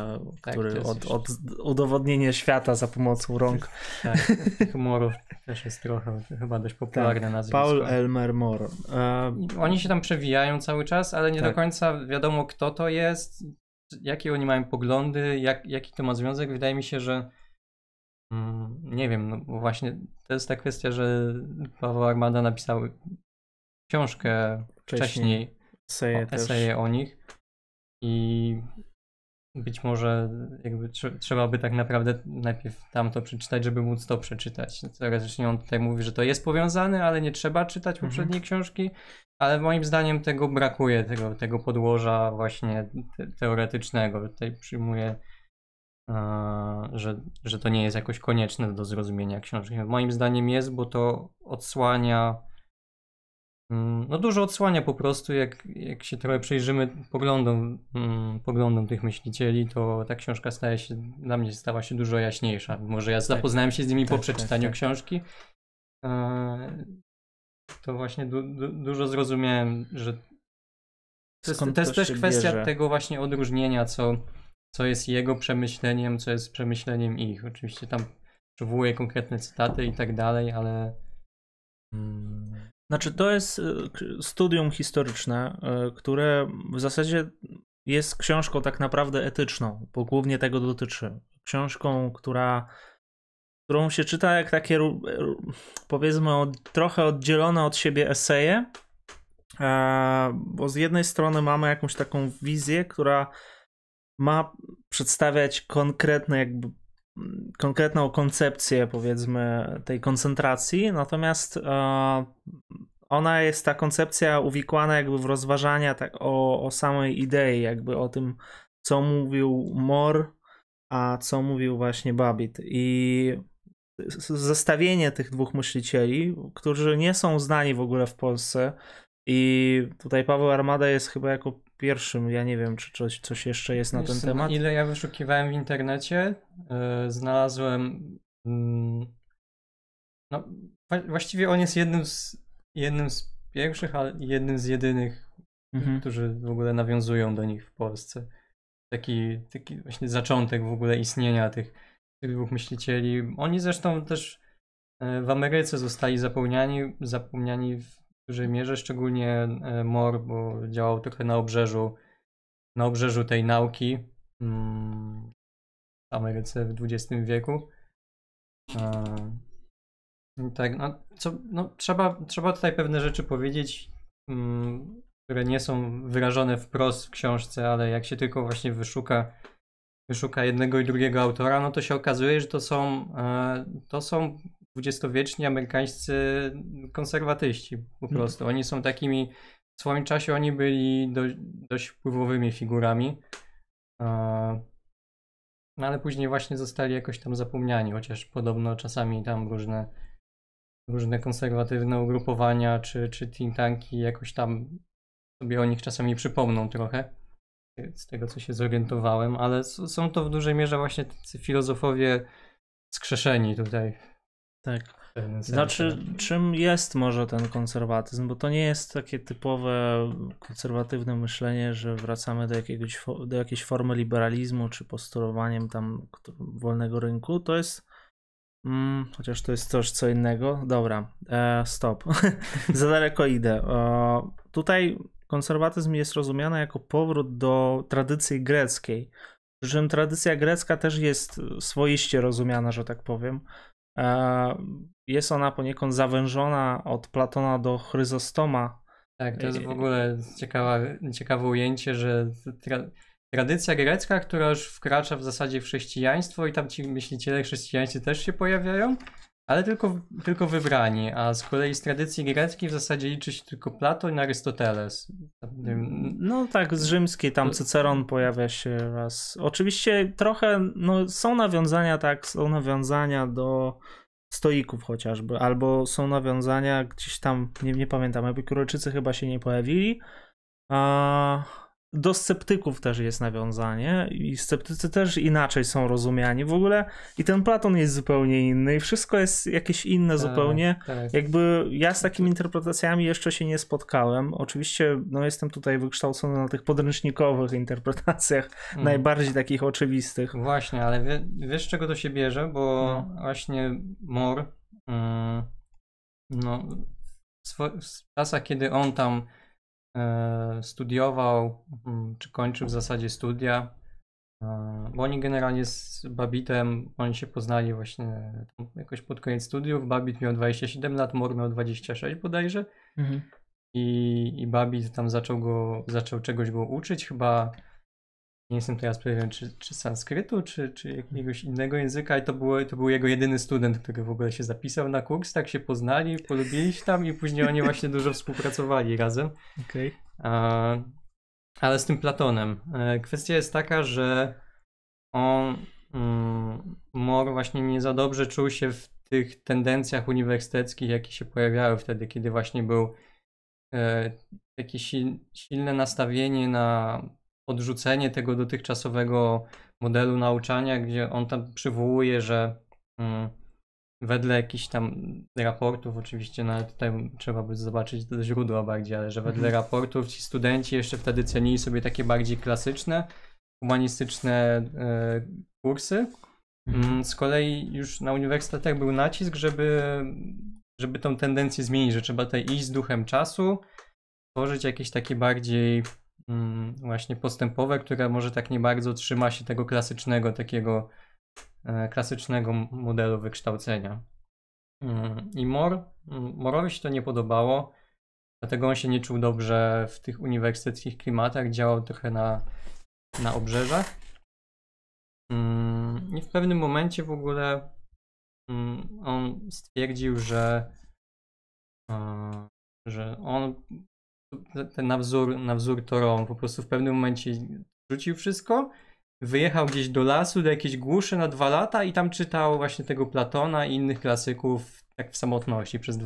Tak, który od, od udowodnienia świata za pomocą rąk. Tak, tych Morów też jest trochę, chyba dość popularne nazwisko. Tak, Paul Elmer Moore. E, Oni się tam przewijają cały czas, ale nie Tak. do końca wiadomo kto to jest, jakie oni mają poglądy, jak, jaki to ma związek. Wydaje mi się, że mm, nie wiem, no właśnie to jest ta kwestia, że Paweł Armada napisał książkę Wcześniej wcześniej, Seje o, eseje o nich i być może jakby trze- trzeba by tak naprawdę najpierw tamto przeczytać, żeby móc to przeczytać. Teoretycznie on tutaj mówi, że to jest powiązane, ale nie trzeba czytać Mhm. poprzedniej książki, ale moim zdaniem tego brakuje, tego, tego podłoża właśnie te, teoretycznego. Tutaj przyjmuję, e, że, że to nie jest jakoś konieczne do zrozumienia książki. Moim zdaniem jest, bo to odsłania No dużo odsłania po prostu, jak, jak się trochę przyjrzymy poglądom, mm, poglądom tych myślicieli, to ta książka staje się, dla mnie stała się dużo jaśniejsza. Może ja zapoznałem się z nimi po Tak, tak, przeczytaniu tak. książki. E, To właśnie du, du, dużo zrozumiałem, że to jest, to jest też kwestia bierze? tego właśnie odróżnienia, co, co jest jego przemyśleniem, co jest przemyśleniem ich. Oczywiście tam przywołuje konkretne cytaty i tak dalej, ale mm, Znaczy, to jest e, studium historyczne, e, które w zasadzie jest książką tak naprawdę etyczną, bo głównie tego dotyczy. Książką, która, którą się czyta jak takie, ru- powiedzmy, trochę oddzielone od siebie eseje, e, bo z jednej strony mamy jakąś taką wizję, która ma przedstawiać konkretne jakby konkretną koncepcję powiedzmy tej koncentracji, natomiast e, ona jest ta koncepcja uwikłana jakby w rozważania tak o, o samej idei, jakby o tym, co mówił Moore, a co mówił właśnie Babbitt. I zestawienie tych dwóch myślicieli, którzy nie są znani w ogóle w Polsce. I tutaj Paweł Armada jest chyba jako pierwszym. Ja nie wiem, czy coś, coś jeszcze jest na Wiesz ten temat. Ile ja wyszukiwałem w internecie, yy, znalazłem. mm, no, właściwie on jest jednym z, jednym z pierwszych, ale jednym z jedynych, Mhm. którzy w ogóle nawiązują do nich w Polsce. Taki, taki właśnie zaczątek w ogóle istnienia tych, tych dwóch myślicieli. Oni zresztą też e, w Ameryce zostali zapomniani, zapomniani w dużej mierze, szczególnie e, Moore, bo działał trochę na obrzeżu, na obrzeżu tej nauki mm, w Ameryce w XX wieku. E, tak, no, co, no trzeba, trzeba tutaj pewne rzeczy powiedzieć, mm, które nie są wyrażone wprost w książce, ale jak się tylko właśnie wyszuka, wyszuka jednego i drugiego autora, no to się okazuje, że to są, e, to są dwudziestowieczni amerykańscy konserwatyści po Mhm. prostu. Oni są takimi, w swoim czasie oni byli dość, dość wpływowymi figurami. No ale później właśnie zostali jakoś tam zapomniani, chociaż podobno czasami tam różne, różne konserwatywne ugrupowania czy, czy think tanki jakoś tam sobie o nich czasami przypomną trochę. Z tego co się zorientowałem, ale są to w dużej mierze właśnie tacy filozofowie skrzeszeni tutaj. Tak. Znaczy, czym jest może ten konserwatyzm? Bo to nie jest takie typowe konserwatywne myślenie, że wracamy do, jakiegoś, do jakiejś formy liberalizmu, czy postulowaniem tam wolnego rynku. To jest. Mm, chociaż to jest coś co innego. Dobra, e, stop. Za daleko idę. E, tutaj konserwatyzm jest rozumiany jako powrót do tradycji greckiej. Przy czym tradycja grecka też jest swoiście rozumiana, że tak powiem. E, Jest ona poniekąd zawężona od Platona do Chryzostoma. Tak, to jest w ogóle ciekawa, ciekawe ujęcie, że tra, tradycja grecka, która już wkracza w zasadzie w chrześcijaństwo i tam ci myśliciele chrześcijańscy też się pojawiają, ale tylko, tylko wybrani, a z kolei z tradycji greckiej w zasadzie liczy się tylko Platon i Arystoteles. Wiem, No tak, z rzymskiej tam Cyceron pojawia się raz. Oczywiście trochę, no są nawiązania, tak, są nawiązania do stoików chociażby, albo są nawiązania gdzieś tam, nie, nie pamiętam, Epikuryjczycy chyba się nie pojawili. A do sceptyków też jest nawiązanie i sceptycy też inaczej są rozumiani w ogóle i ten Platon jest zupełnie inny i wszystko jest jakieś inne tak, zupełnie. Tak. Jakby ja z takimi interpretacjami jeszcze się nie spotkałem. Oczywiście no, jestem tutaj wykształcony na tych podręcznikowych interpretacjach, Mhm. najbardziej takich oczywistych. Właśnie, ale wie, wiesz czego to się bierze? Bo No. właśnie Mor, mm, no, w, w czasach, kiedy on tam studiował, mm, czy kończył w zasadzie studia, e, bo oni generalnie z Babitem, oni się poznali właśnie jakoś pod koniec studiów. Babit miał 27 lat, Mor miał 26 bodajże. Mhm. I, i Babit tam zaczął go, zaczął czegoś go uczyć, chyba nie jestem teraz pewien, czy, czy sanskrytu, czy, czy jakiegoś innego języka i to, było, to był jego jedyny student, który w ogóle się zapisał na kurs, tak się poznali, polubili się tam i później oni właśnie dużo współpracowali razem. Okej. Ale z tym Platonem. E, kwestia jest taka, że on, mm, Mor właśnie nie za dobrze czuł się w tych tendencjach uniwersyteckich, jakie się pojawiały wtedy, kiedy właśnie był e, takie sil, silne nastawienie na odrzucenie tego dotychczasowego modelu nauczania, gdzie on tam przywołuje, że mm, wedle jakichś tam raportów, oczywiście, no ale tutaj trzeba by zobaczyć te źródła bardziej, ale że wedle Mhm. raportów ci studenci jeszcze wtedy cenili sobie takie bardziej klasyczne, humanistyczne e, kursy. Mhm. Mm, Z kolei już na uniwersytetach był nacisk, żeby, żeby tą tendencję zmienić, że trzeba tutaj iść z duchem czasu, tworzyć jakieś takie bardziej mm, właśnie postępowe, które może tak nie bardzo trzyma się tego klasycznego, takiego e, klasycznego modelu wykształcenia. Mm, I Mor, mm, Morowi się to nie podobało, dlatego on się nie czuł dobrze w tych uniwersyteckich klimatach, działał trochę na, na obrzeżach. Mm, I w pewnym momencie w ogóle on stwierdził, że, e, że on ten na wzór, na wzór Toro, on po prostu w pewnym momencie rzucił wszystko, wyjechał gdzieś do lasu, do jakiejś głuszy na dwa lata i tam czytał właśnie tego Platona i innych klasyków tak w samotności. Przez,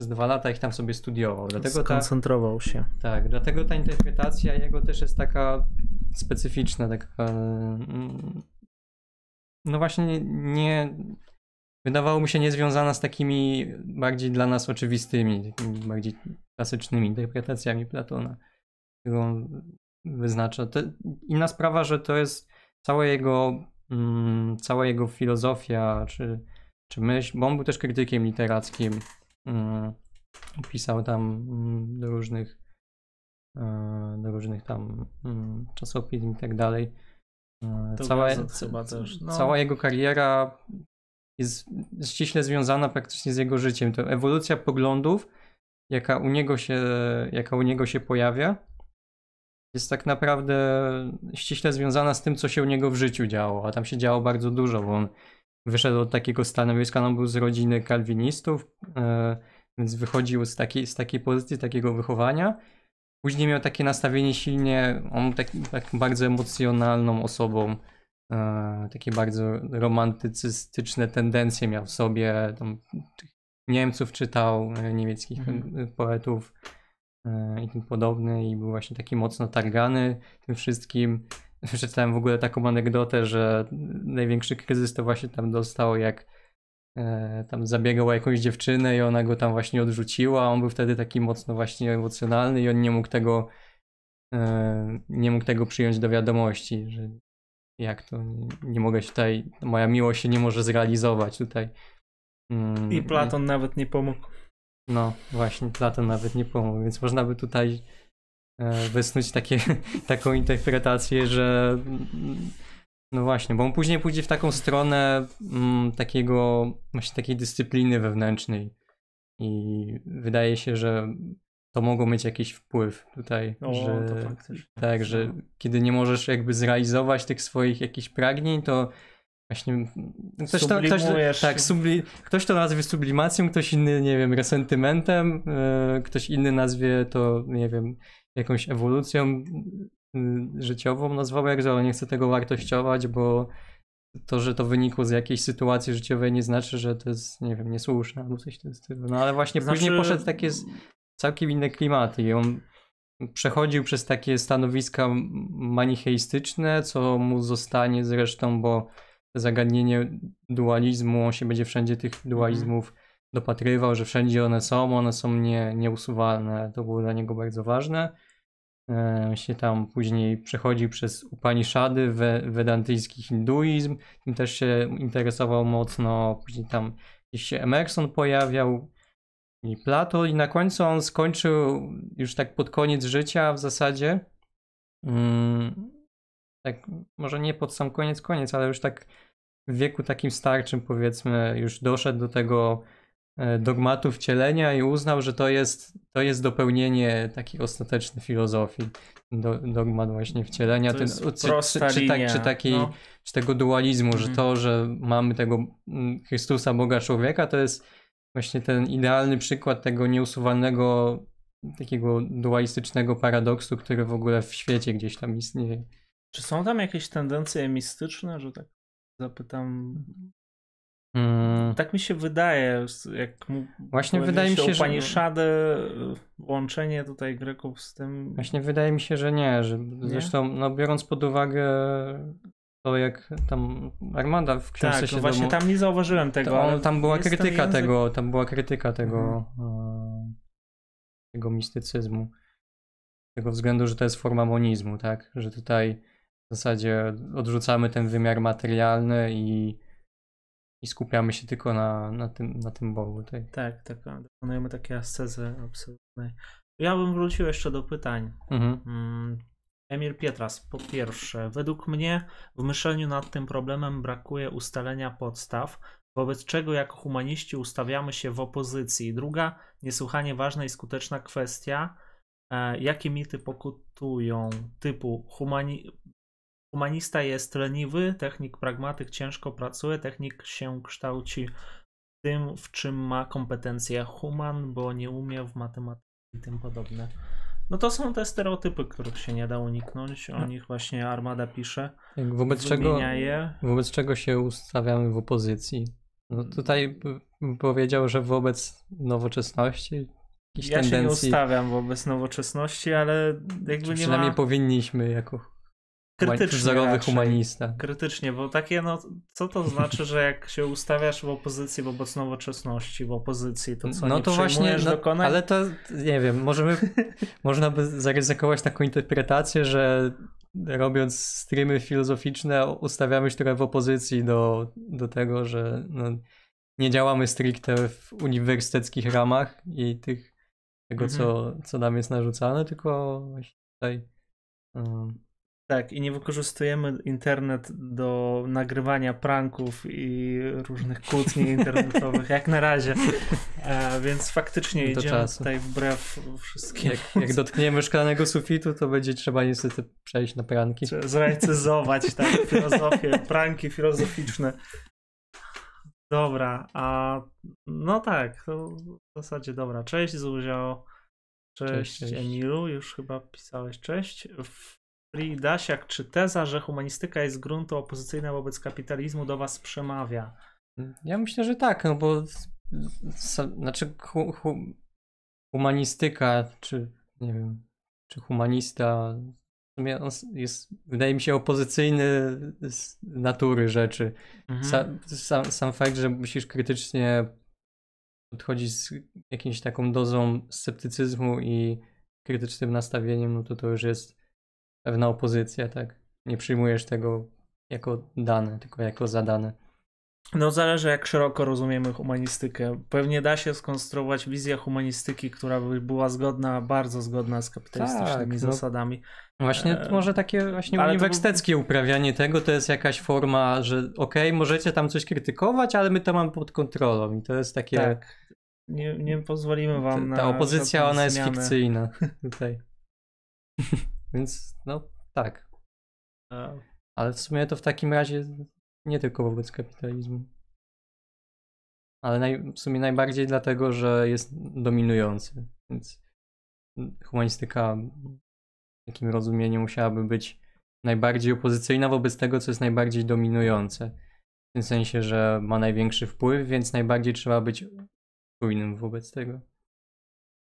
przez dwa lata ich tam sobie studiował. Dlatego ta, Skoncentrował się. tak, dlatego ta interpretacja jego też jest taka specyficzna, taka mm, no właśnie nie, wydawało mi się niezwiązana z takimi bardziej dla nas oczywistymi, takimi bardziej klasycznymi interpretacjami Platona, którą wyznacza. Inna sprawa, że to jest całe jego, mm, cała jego filozofia, czy, czy myśl, bo on był też krytykiem literackim, mm, pisał tam mm, do różnych e, do różnych tam czasopism i tak dalej. E, cała, też, no. cała jego kariera jest ściśle związana praktycznie z jego życiem. To ewolucja poglądów, jaka u niego się, jaka u niego się pojawia, jest tak naprawdę ściśle związana z tym, co się u niego w życiu działo. A tam się działo bardzo dużo, bo on wyszedł od takiego stanowiska, on był z rodziny kalwinistów, yy, więc wychodził z takiej, z takiej pozycji, takiego wychowania. Później miał takie nastawienie silnie, on tak, tak bardzo emocjonalną osobą, e, takie bardzo romantycystyczne tendencje miał w sobie. Tam, Niemców czytał, e, niemieckich mhm. poetów e, i tym i był właśnie taki mocno targany tym wszystkim. Przeczytałem w ogóle taką anegdotę, że największy kryzys to właśnie tam dostał, jak E, tam zabiegał o jakąś dziewczynę i ona go tam właśnie odrzuciła. On był wtedy taki mocno właśnie emocjonalny i on nie mógł tego e, nie mógł tego przyjąć do wiadomości, że jak to, nie mogę się tutaj, moja miłość się nie może zrealizować tutaj. Mm, I Platon nawet nie pomógł. No właśnie, Platon nawet nie pomógł, więc można by tutaj e, wysnuć takie, taką interpretację, że no właśnie, bo on później pójdzie w taką stronę mm, takiego, właśnie takiej dyscypliny wewnętrznej. I wydaje się, że to mogło mieć jakiś wpływ tutaj. O, że, tak, że no. kiedy nie możesz jakby zrealizować tych swoich jakichś pragnień, to właśnie ktoś to, ktoś, tak, subli, ktoś to nazwie sublimacją, ktoś inny, nie wiem, resentymentem, yy, ktoś inny nazwie to, nie wiem, jakąś ewolucją Y, życiową nazwał jak ale nie chcę tego wartościować, bo to, że to wynikło z jakiejś sytuacji życiowej nie znaczy, że to jest, nie wiem, niesłuszne albo coś w tym stylu. No ale właśnie znaczy... później poszedł takie całkiem inne klimaty. I on przechodził przez takie stanowiska manicheistyczne, co mu zostanie zresztą, bo zagadnienie dualizmu, on się będzie wszędzie tych dualizmów dopatrywał, że wszędzie one są, one są nie, nieusuwalne. To było dla niego bardzo ważne. E, się tam później przechodził przez Upanishady, we, wedantyjski hinduizm, tym też się interesował mocno, później tam gdzieś się Emerson pojawiał i Plato i na końcu on skończył już tak pod koniec życia w zasadzie, mm, tak może nie pod sam koniec, koniec, ale już tak w wieku takim starczym powiedzmy już doszedł do tego E, dogmatu wcielenia i uznał, że to jest, to jest dopełnienie takiej ostatecznej filozofii. Do, dogmat właśnie wcielenia, ten, czy, czy, czy, tak, czy, takiej, no. czy tego dualizmu, mhm. że to, że mamy tego mm, Chrystusa, Boga człowieka, to jest właśnie ten idealny przykład tego nieusuwalnego takiego dualistycznego paradoksu, który w ogóle w świecie gdzieś tam istnieje. Czy są tam jakieś tendencje mistyczne, że tak zapytam Mm. Tak mi się wydaje, jak mu Właśnie wydaje mi się, że Pani Szadę, łączenie tutaj Greków z tym. Właśnie wydaje mi się, że nie, że nie? zresztą no, biorąc pod uwagę to jak tam Armanda w książce tak, się właśnie domu, tam nie zauważyłem tego. On, tam była krytyka tego, tam była krytyka tego, mhm. tego mistycyzmu. Z tego względu, że to jest forma monizmu, tak? Że tutaj w zasadzie odrzucamy ten wymiar materialny i i skupiamy się tylko na, na, tym, na tym Bogu. Tak, tak, tak. Dokonujemy takie ascezy absolutnej. Ja bym wrócił jeszcze do pytań. Mhm. Mm, Emil Pietras, po pierwsze, według mnie w myśleniu nad tym problemem brakuje ustalenia podstaw, wobec czego jako humaniści ustawiamy się w opozycji. Druga, niesłychanie ważna i skuteczna kwestia, e, jakie mity pokutują, typu humani Humanista jest leniwy, technik pragmatyk ciężko pracuje, technik się kształci w tym, w czym ma kompetencje human, bo nie umie w matematyce i tym podobne. No to są te stereotypy, których się nie da uniknąć. O no. nich właśnie Armada pisze. Wobec czego, je. wobec czego się ustawiamy w opozycji? No tutaj bym powiedział, że wobec nowoczesności, ja tendencji... się nie ustawiam wobec nowoczesności, ale jakby nie Przynajmniej ma... powinniśmy jako krytycznie wzorowy raczej. humanista. Krytycznie, bo takie, no, co to znaczy, że jak się ustawiasz w opozycji wobec nowoczesności, w opozycji, to co, no to właśnie, no, dokonań? ale to nie wiem, możemy, można by zaryzykować taką interpretację, że robiąc streamy filozoficzne ustawiamy się trochę w opozycji do, do tego, że no, nie działamy stricte w uniwersyteckich ramach i tych, tego, Mhm. co, co nam jest narzucane, tylko właśnie tutaj um, Tak, i nie wykorzystujemy internet do nagrywania pranków i różnych kłótni internetowych, jak na razie. E, więc faktycznie Do idziemy czasu. tutaj wbrew wszystkim. jak, jak dotkniemy szklanego sufitu, to będzie trzeba niestety przejść na pranki. Trzeba zrealizować tak, filozofię, pranki filozoficzne. Dobra, a no tak, to w zasadzie dobra. Cześć Zuzio. Cześć, Cześć, cześć. Emilu, już chyba pisałeś cześć. Dasiak, czy teza, że humanistyka jest gruntu opozycyjna wobec kapitalizmu do was przemawia? Ja myślę, że tak, no bo znaczy hu, hu, humanistyka, czy nie wiem, czy humanista on jest, wydaje mi się, opozycyjny z natury rzeczy. Mhm. Sa, sam, sam fakt, że musisz krytycznie podchodzić z jakąś taką dozą sceptycyzmu i krytycznym nastawieniem, no to to już jest pewna opozycja, tak? Nie przyjmujesz tego jako dane, tylko jako zadane. No zależy jak szeroko rozumiemy humanistykę. Pewnie da się skonstruować wizję humanistyki, która by była zgodna, bardzo zgodna z kapitalistycznymi Tak, no. zasadami. Właśnie E, może takie właśnie ale uniwersyteckie uprawianie tego to jest jakaś forma, że okej, możecie tam coś krytykować, ale my to mamy pod kontrolą i to jest takie... Tak. Nie, nie pozwolimy wam ta, na. ta opozycja ona jest zmianę. fikcyjna tutaj. Więc no tak. Ale w sumie to w takim razie nie tylko wobec kapitalizmu. Ale naj, w sumie najbardziej dlatego, że jest dominujący. Więc humanistyka w takim rozumieniu musiałaby być najbardziej opozycyjna wobec tego, co jest najbardziej dominujące. W tym sensie, że ma największy wpływ, więc najbardziej trzeba być czujnym wobec tego.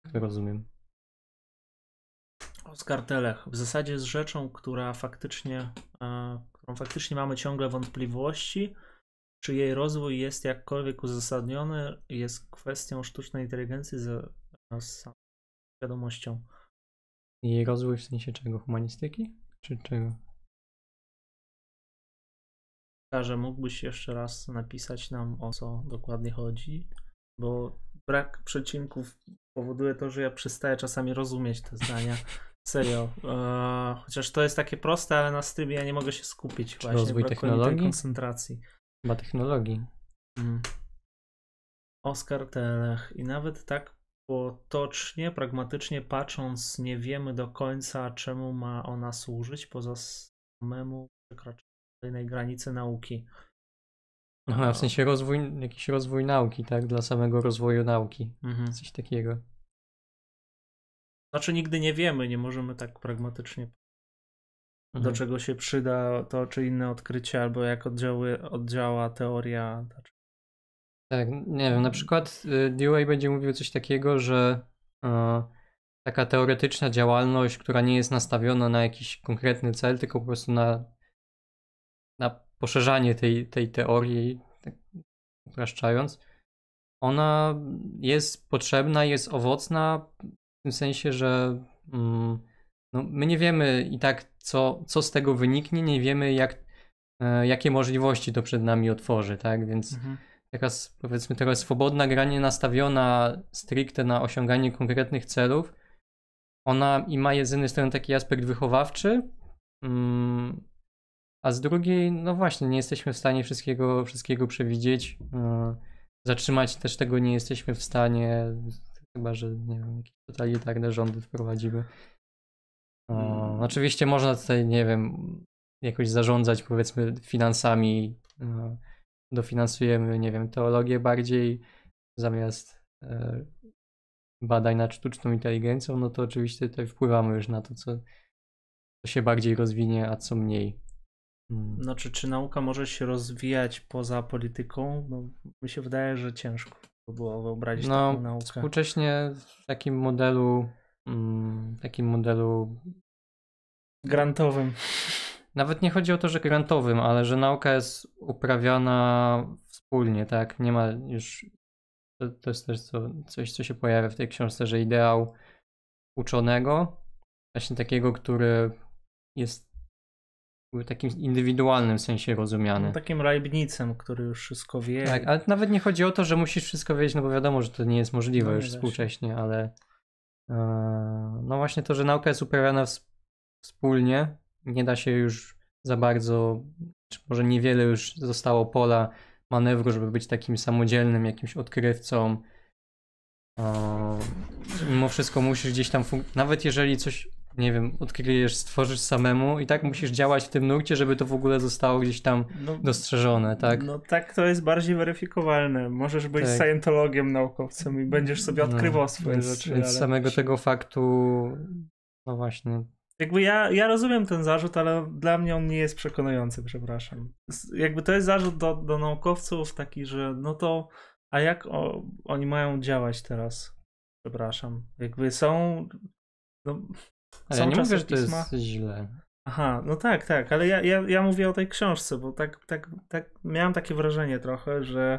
Tak Rozumiem. Oskar Telech w zasadzie jest rzeczą, która faktycznie, e, którą faktycznie mamy ciągle wątpliwości, czy jej rozwój jest jakkolwiek uzasadniony, jest kwestią sztucznej inteligencji z, z samą świadomością. Jej rozwój w sensie czego? Humanistyki? Czy czego? że mógłbyś jeszcze raz napisać nam o co dokładnie chodzi, bo brak przecinków powoduje to, że ja przestaję czasami rozumieć te zdania. Serio. E, chociaż to jest takie proste, ale na streamie ja nie mogę się skupić. Czy właśnie rozwój technologii? koncentracji. Chyba technologii. Mm. Oskar Telech. I nawet tak potocznie, pragmatycznie patrząc, nie wiemy do końca, czemu ma ona służyć, poza samemu przekraczaniu kolejnej granicy nauki. Aha, w sensie rozwój, jakiś rozwój nauki, tak? Dla samego rozwoju nauki. Mhm. Coś takiego. Znaczy nigdy nie wiemy, nie możemy tak pragmatycznie do Mhm. czego się przyda to czy inne odkrycie, albo jak oddziały, oddziała teoria. Tak, nie wiem, na przykład Dewey będzie mówił coś takiego, że e, taka teoretyczna działalność, która nie jest nastawiona na jakiś konkretny cel, tylko po prostu na, na poszerzanie tej, tej teorii, tak upraszczając, ona jest potrzebna, jest owocna w tym sensie, że mm, no, my nie wiemy i tak, co, co z tego wyniknie, nie wiemy, jak, e, jakie możliwości to przed nami otworzy, tak? Więc Mhm. powiedzmy trochę swobodna gra nie nastawiona stricte na osiąganie konkretnych celów. Ona i ma z jednej strony taki aspekt wychowawczy, mm, a z drugiej, no właśnie, nie jesteśmy w stanie wszystkiego, wszystkiego przewidzieć. e, Zatrzymać też tego nie jesteśmy w stanie, chyba że nie wiem, jakieś totalitarne rządy wprowadzimy. E, Mm. Oczywiście można tutaj, nie wiem, jakoś zarządzać powiedzmy finansami. Dofinansujemy, nie wiem, teologię bardziej zamiast e, badań nad sztuczną inteligencją, no to oczywiście tutaj wpływamy już na to, co, co się bardziej rozwinie, a co mniej. Mm. Znaczy, czy nauka może się rozwijać poza polityką? No, mi się wydaje, że ciężko było wyobrazić taką No, naukę. współcześnie w takim modelu, mm, takim modelu, Grantowym. nawet nie chodzi o to, że grantowym, ale że nauka jest uprawiana wspólnie, tak? Nie ma już. To, to jest też co, coś, co się pojawia w tej książce, że ideał uczonego, właśnie takiego, który jest w takim indywidualnym sensie rozumiany. Takim Leibnicem, który już wszystko wie. Tak, ale nawet nie chodzi o to, że musisz wszystko wiedzieć, no bo wiadomo, że to nie jest możliwe No już współcześnie, ale e, no właśnie to, że nauka jest uprawiana ws- wspólnie, nie da się już za bardzo, czy może niewiele już zostało pola manewru, żeby być takim samodzielnym jakimś odkrywcą. E, mimo wszystko musisz gdzieś tam, nawet jeżeli coś, nie wiem, odkryjesz, stworzysz samemu i tak musisz działać w tym nurcie, żeby to w ogóle zostało gdzieś tam No, dostrzeżone, tak? No tak to jest bardziej weryfikowalne. Możesz być Tak. scientologiem, naukowcem i będziesz sobie odkrywał swoje więc, rzeczy. Więc ale... samego tego faktu, no właśnie, Jakby ja, ja rozumiem ten zarzut, ale dla mnie on nie jest przekonujący, przepraszam. Jakby to jest zarzut do, do naukowców taki, że no to, a jak o, oni mają działać teraz? Przepraszam. Jakby są... No, ale są ja nie mówię, że to jest źle. Aha, no tak, tak, ale ja, ja, ja mówię o tej książce, bo tak, tak, tak miałem takie wrażenie trochę, że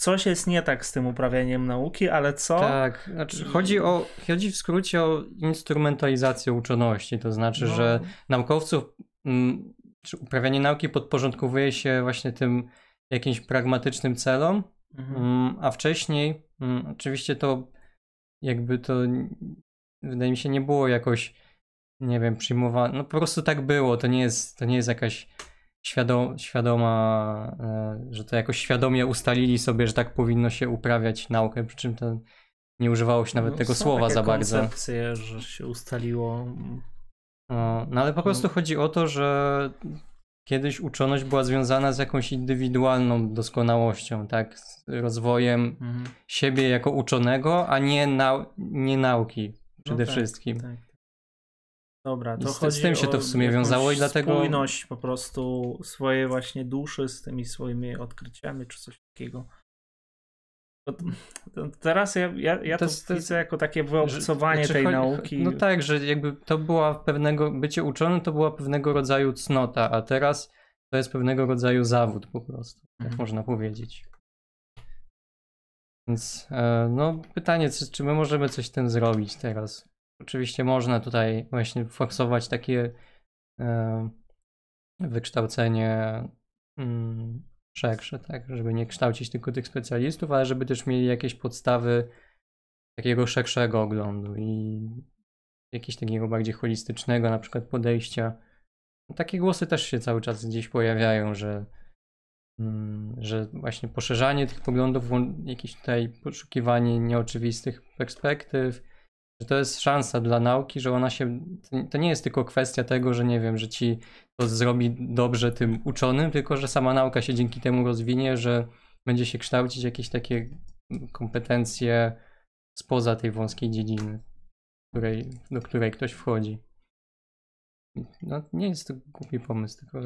coś jest nie tak z tym uprawianiem nauki, ale co? Tak, znaczy chodzi o, chodzi w skrócie o instrumentalizację uczoności, to znaczy, No, że naukowców, mm, czy uprawianie nauki podporządkowuje się właśnie tym jakimś pragmatycznym celom, mhm. Mm, A wcześniej, mm, oczywiście to jakby to wydaje mi się nie było jakoś, nie wiem, przyjmowane. No po prostu tak było. To nie jest, to nie jest jakaś świadom, świadoma, e, że to jakoś świadomie ustalili sobie, że tak powinno się uprawiać naukę, przy czym to nie używało się nawet No, tego słowa za bardzo. koncepcje, że się ustaliło. No, no ale po prostu chodzi o to, że kiedyś uczoność była związana z jakąś indywidualną doskonałością, tak? Z rozwojem Mhm. siebie jako uczonego, a nie, nau- nie nauki przede tak, wszystkim. Tak. Dobra, to Z- z chodzi tym się to w sumie wiązało i dlatego- spójność po prostu swojej właśnie duszy z tymi swoimi odkryciami czy coś takiego. Teraz ja, ja, ja To to, jest- widzę jako takie wyobcowanie Znaczy, tej chodzi- nauki. No tak, że jakby to była pewnego, bycie uczonym to była pewnego rodzaju cnota, a teraz to jest pewnego rodzaju zawód po prostu, tak Mhm. można powiedzieć. Więc e, no pytanie, czy, czy my możemy coś z tym zrobić teraz? Oczywiście można tutaj właśnie forsować takie e, wykształcenie mm, szersze, tak, żeby nie kształcić tylko tych specjalistów, ale żeby też mieli jakieś podstawy takiego szerszego oglądu i jakiegoś takiego bardziej holistycznego na przykład podejścia. Takie głosy też się cały czas gdzieś pojawiają, że, że właśnie poszerzanie tych poglądów, jakieś tutaj poszukiwanie nieoczywistych perspektyw, że to jest szansa dla nauki, że ona się, to nie jest tylko kwestia tego, że nie wiem, że ci to zrobi dobrze tym uczonym, tylko że sama nauka się dzięki temu rozwinie, że będzie się kształcić jakieś takie kompetencje spoza tej wąskiej dziedziny, której, do której ktoś wchodzi. No, nie jest to głupi pomysł, tylko.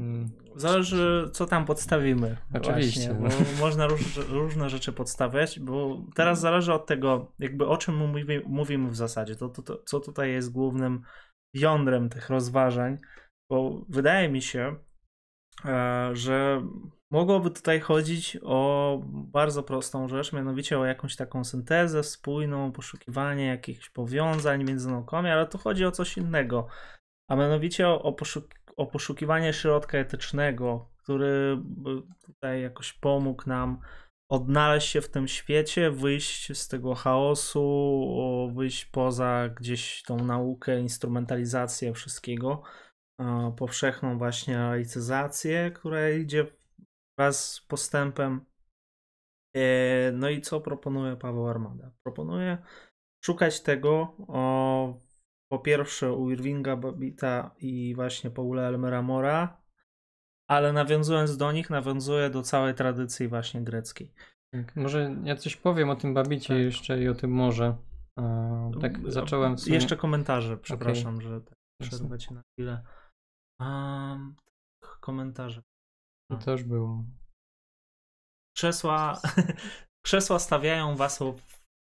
Mm, Zależy, co tam podstawimy. Oczywiście, Właśnie, bo można róż, różne rzeczy podstawiać, bo teraz zależy od tego, jakby o czym mówimy, mówimy w zasadzie, to, to, to, co tutaj jest głównym jądrem tych rozważań, bo wydaje mi się, e, że mogłoby tutaj chodzić o bardzo prostą rzecz, mianowicie o jakąś taką syntezę spójną, poszukiwanie jakichś powiązań między naukami, ale tu chodzi o coś innego, a mianowicie o, o, poszuk- o poszukiwanie środka etycznego, który tutaj jakoś pomógł nam odnaleźć się w tym świecie, wyjść z tego chaosu, wyjść poza gdzieś tą naukę, instrumentalizację wszystkiego, powszechną właśnie laicyzację, która idzie wraz z postępem. E, No i co proponuje Paweł Armada? Proponuje szukać tego po pierwsze u Irvinga Babita i właśnie Paula Elmera Mora, ale nawiązując do nich, nawiązuje do całej tradycji właśnie greckiej. tak, może ja coś powiem o tym Babicie Tak. jeszcze i o tym morze. E, tak zacząłem w sumie... Jeszcze komentarze, przepraszam, że tak przerwę cię na chwilę. Um, komentarze. To też było. Krzesła, krzesła stawiają was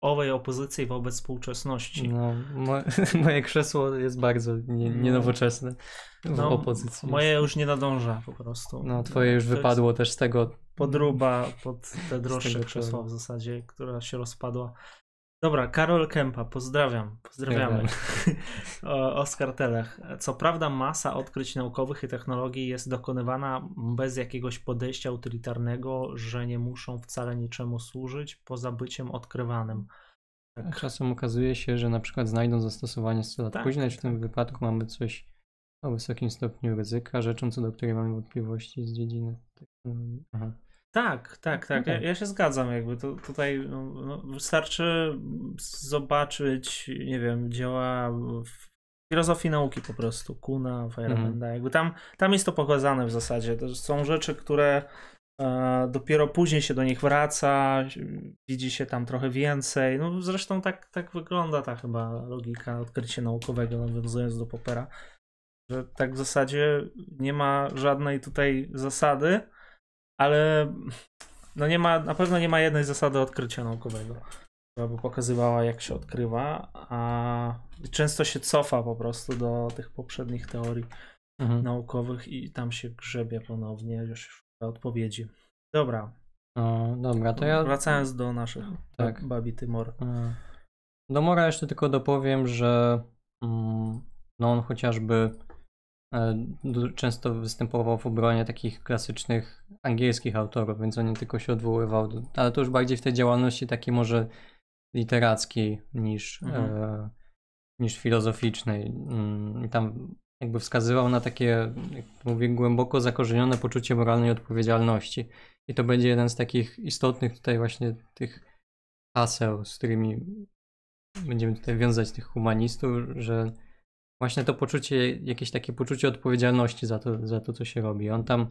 owej opozycji wobec współczesności. No, mo moje krzesło jest bardzo nie, No. nienowoczesne w No, opozycji. Moje już nie nadąża po prostu. No, twoje już To wypadło też z tego. Podruba pod te droższe krzesła w zasadzie, która się rozpadła. Dobra, Karol Kępa, pozdrawiam. Pozdrawiamy. O- Oskar Telech. Co prawda masa odkryć naukowych i technologii jest dokonywana bez jakiegoś podejścia utylitarnego, że nie muszą wcale niczemu służyć poza byciem odkrywanym. A Tak. czasem okazuje się, że na przykład znajdą zastosowanie 100 lat Tak, później. tak, W tym wypadku mamy coś o wysokim stopniu ryzyka, rzeczą co do której mamy wątpliwości z dziedziny. technologii. Aha. Tak, tak, tak. No Ja, ja się zgadzam, jakby to, tutaj no, no, wystarczy zobaczyć, nie wiem, dzieła w filozofii nauki po prostu, Kuna, Feyerabenda, Mhm. jakby tam, tam jest to pokazane w zasadzie. To są rzeczy, które e, dopiero później się do nich wraca, widzi się tam trochę więcej. No zresztą tak, tak wygląda ta chyba logika odkrycia naukowego, nawiązując do Popera, że tak w zasadzie nie ma żadnej tutaj zasady, ale no nie ma, na pewno nie ma jednej zasady odkrycia naukowego, która by pokazywała, jak się odkrywa, a często się cofa po prostu do tych poprzednich teorii Mhm. naukowych i tam się grzebie ponownie, już szuka odpowiedzi. Dobra, O, dobra, to ja. wracając do naszych Tak. Babi Tymor. E, Do Mora jeszcze tylko dopowiem, że mm, no on chociażby często występował w obronie takich klasycznych angielskich autorów, więc on nie tylko się odwoływał, do, ale to już bardziej w tej działalności takiej może literackiej niż, Mhm. e, niż filozoficznej. Mm, I tam jakby wskazywał na takie, jak mówię, głęboko zakorzenione poczucie moralnej odpowiedzialności. I to będzie jeden z takich istotnych tutaj właśnie tych haseł, z którymi będziemy tutaj wiązać tych humanistów, że właśnie to poczucie, jakieś takie poczucie odpowiedzialności za to, za to co się robi. On tam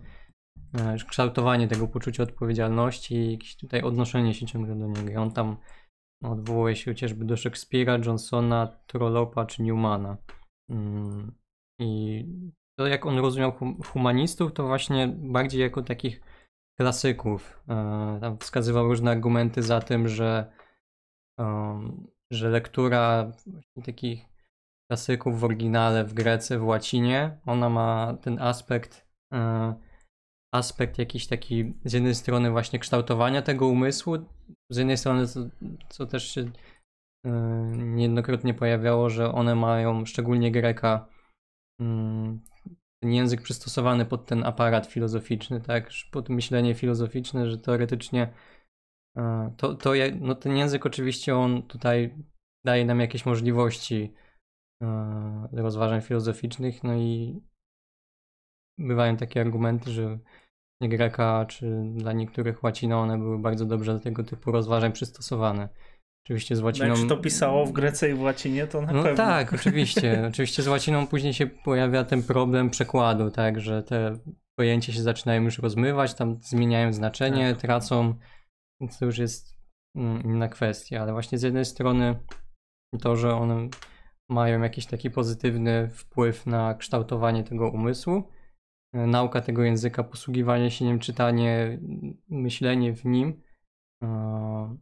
e, kształtowanie tego poczucia odpowiedzialności i jakieś tutaj odnoszenie się ciągle do niego. On tam odwołuje się chociażby do Szekspira, Johnsona, Trollopa czy Newmana. Mm, I to jak on rozumiał hum- humanistów, to właśnie bardziej jako takich klasyków. E, Tam wskazywał różne argumenty za tym, że, że lektura takich klasyków w oryginale, w Grece, w łacinie, ona ma ten aspekt, e, aspekt jakiś taki z jednej strony właśnie kształtowania tego umysłu, z jednej strony co, co też się e, niejednokrotnie pojawiało, że one mają, szczególnie Greka, mm, ten język przystosowany pod ten aparat filozoficzny, tak, pod myślenie filozoficzne, że teoretycznie e, to, to no ten język oczywiście on tutaj daje nam jakieś możliwości rozważań filozoficznych, no i bywają takie argumenty, że nie Greka czy dla niektórych łacina one były bardzo dobrze do tego typu rozważań przystosowane. Oczywiście z No łaciną... jak się to pisało w Grece i w łacinie, to na No pewno. tak, oczywiście. Oczywiście z łaciną później się pojawia ten problem przekładu, tak, że te pojęcia się zaczynają już rozmywać, tam zmieniają znaczenie, Tak. tracą, więc to już jest mm, inna kwestia, ale właśnie z jednej strony to, że one mają jakiś taki pozytywny wpływ na kształtowanie tego umysłu, nauka tego języka, posługiwanie się nim, czytanie, myślenie w nim, e,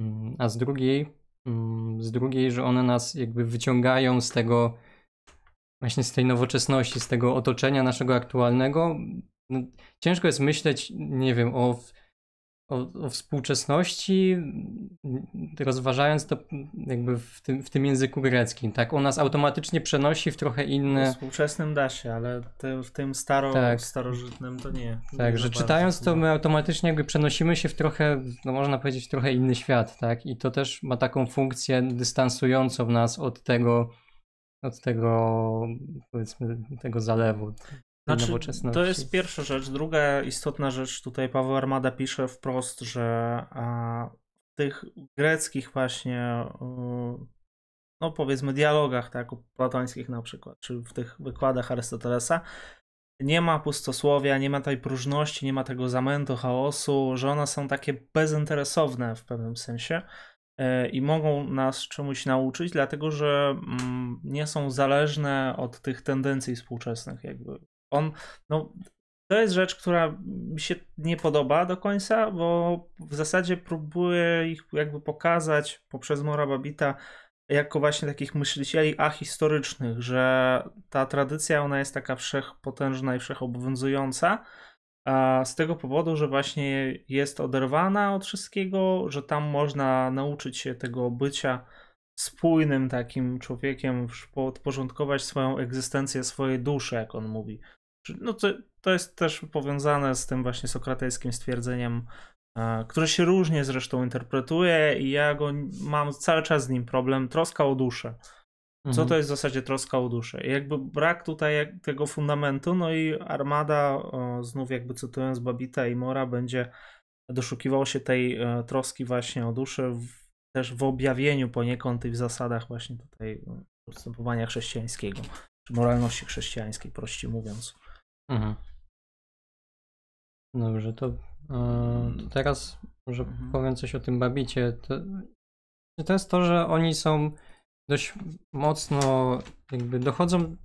Mm, A z drugiej, mm, z drugiej, że one nas jakby wyciągają z tego, właśnie z tej nowoczesności, z tego otoczenia naszego aktualnego. No, Ciężko jest myśleć, nie wiem, o, o, o współczesności, rozważając to jakby w tym, w tym języku greckim. Tak, on nas automatycznie przenosi w trochę W inne. współczesnym da się, ale te, w tym staro, Tak. starożytnym to nie. nie Tak, za że czytając to my automatycznie jakby przenosimy się w trochę, no można powiedzieć, w trochę inny świat, tak? I to też ma taką funkcję dystansującą nas od tego, od tego, powiedzmy, tego zalewu. Znaczy, to jest pierwsza rzecz. Druga istotna rzecz, tutaj Paweł Armada pisze wprost, że w tych greckich właśnie, y, no powiedzmy dialogach, tak, platońskich na przykład, czy w tych wykładach Arystotelesa, nie ma pustosłowia, nie ma tej próżności, nie ma tego zamętu, chaosu, że one są takie bezinteresowne w pewnym sensie e, i mogą nas czemuś nauczyć, dlatego że mm, nie są zależne od tych tendencji współczesnych jakby. On, no, to jest rzecz, która mi się nie podoba do końca, bo w zasadzie próbuję ich jakby pokazać poprzez Mora Babita jako właśnie takich myślicieli ahistorycznych, że ta tradycja ona jest taka wszechpotężna i wszechobowiązująca, z tego powodu, że właśnie jest oderwana od wszystkiego, że tam można nauczyć się tego bycia spójnym takim człowiekiem, podporządkować swoją egzystencję, swoje dusze, jak on mówi. No to, to jest też powiązane z tym właśnie sokratejskim stwierdzeniem, które się różnie zresztą interpretuje i ja go mam cały czas z nim problem, troska o duszę. Co to mhm. jest w zasadzie troska o duszę? I jakby brak tutaj tego fundamentu, no i Armada, o, znów jakby cytując Babita i Mora, będzie doszukiwał się tej e, troski właśnie o duszę w, też w objawieniu poniekąd i w zasadach właśnie tutaj e, postępowania chrześcijańskiego, czy moralności chrześcijańskiej, prościej mówiąc. Mhm. Dobrze, to, yy, to teraz może mhm. powiem coś o tym Babicie. To, to jest to, że oni są dość mocno jakby dochodzą,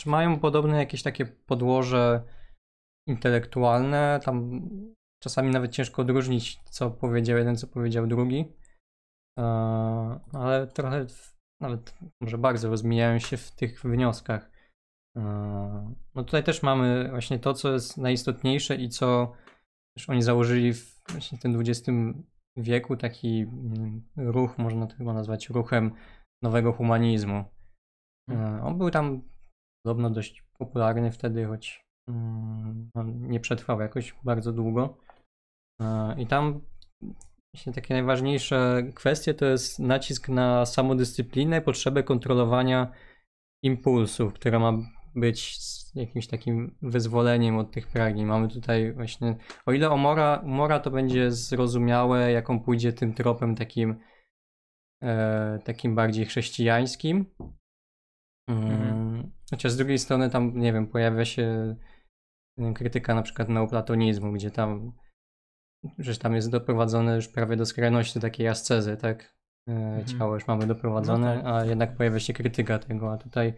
czy mają podobne jakieś takie podłoże intelektualne, tam czasami nawet ciężko odróżnić, co powiedział jeden, co powiedział drugi, e, ale trochę, nawet może bardzo rozmijają się w tych wnioskach. E, no tutaj też mamy właśnie to, co jest najistotniejsze i co też oni założyli w właśnie tym XX wieku, taki mm, ruch, można to chyba nazwać ruchem nowego humanizmu. Hmm. On był tam podobno dość popularny wtedy, choć mm, nie przetrwał jakoś bardzo długo. E, I tam właśnie takie najważniejsze kwestie to jest nacisk na samodyscyplinę, potrzebę kontrolowania impulsów, która ma być jakimś takim wyzwoleniem od tych pragnień. Mamy tutaj właśnie, o ile Omora, Mora to będzie zrozumiałe, jaką pójdzie tym tropem takim e, takim bardziej chrześcijańskim. Mhm. Mm, chociaż z drugiej strony tam, nie wiem, pojawia się krytyka na przykład neoplatonizmu, gdzie tam że tam jest doprowadzone już prawie do skrajności takiej ascezy, tak? E, mhm. Ciało już mamy doprowadzone, no tak. a jednak pojawia się krytyka tego, a tutaj e,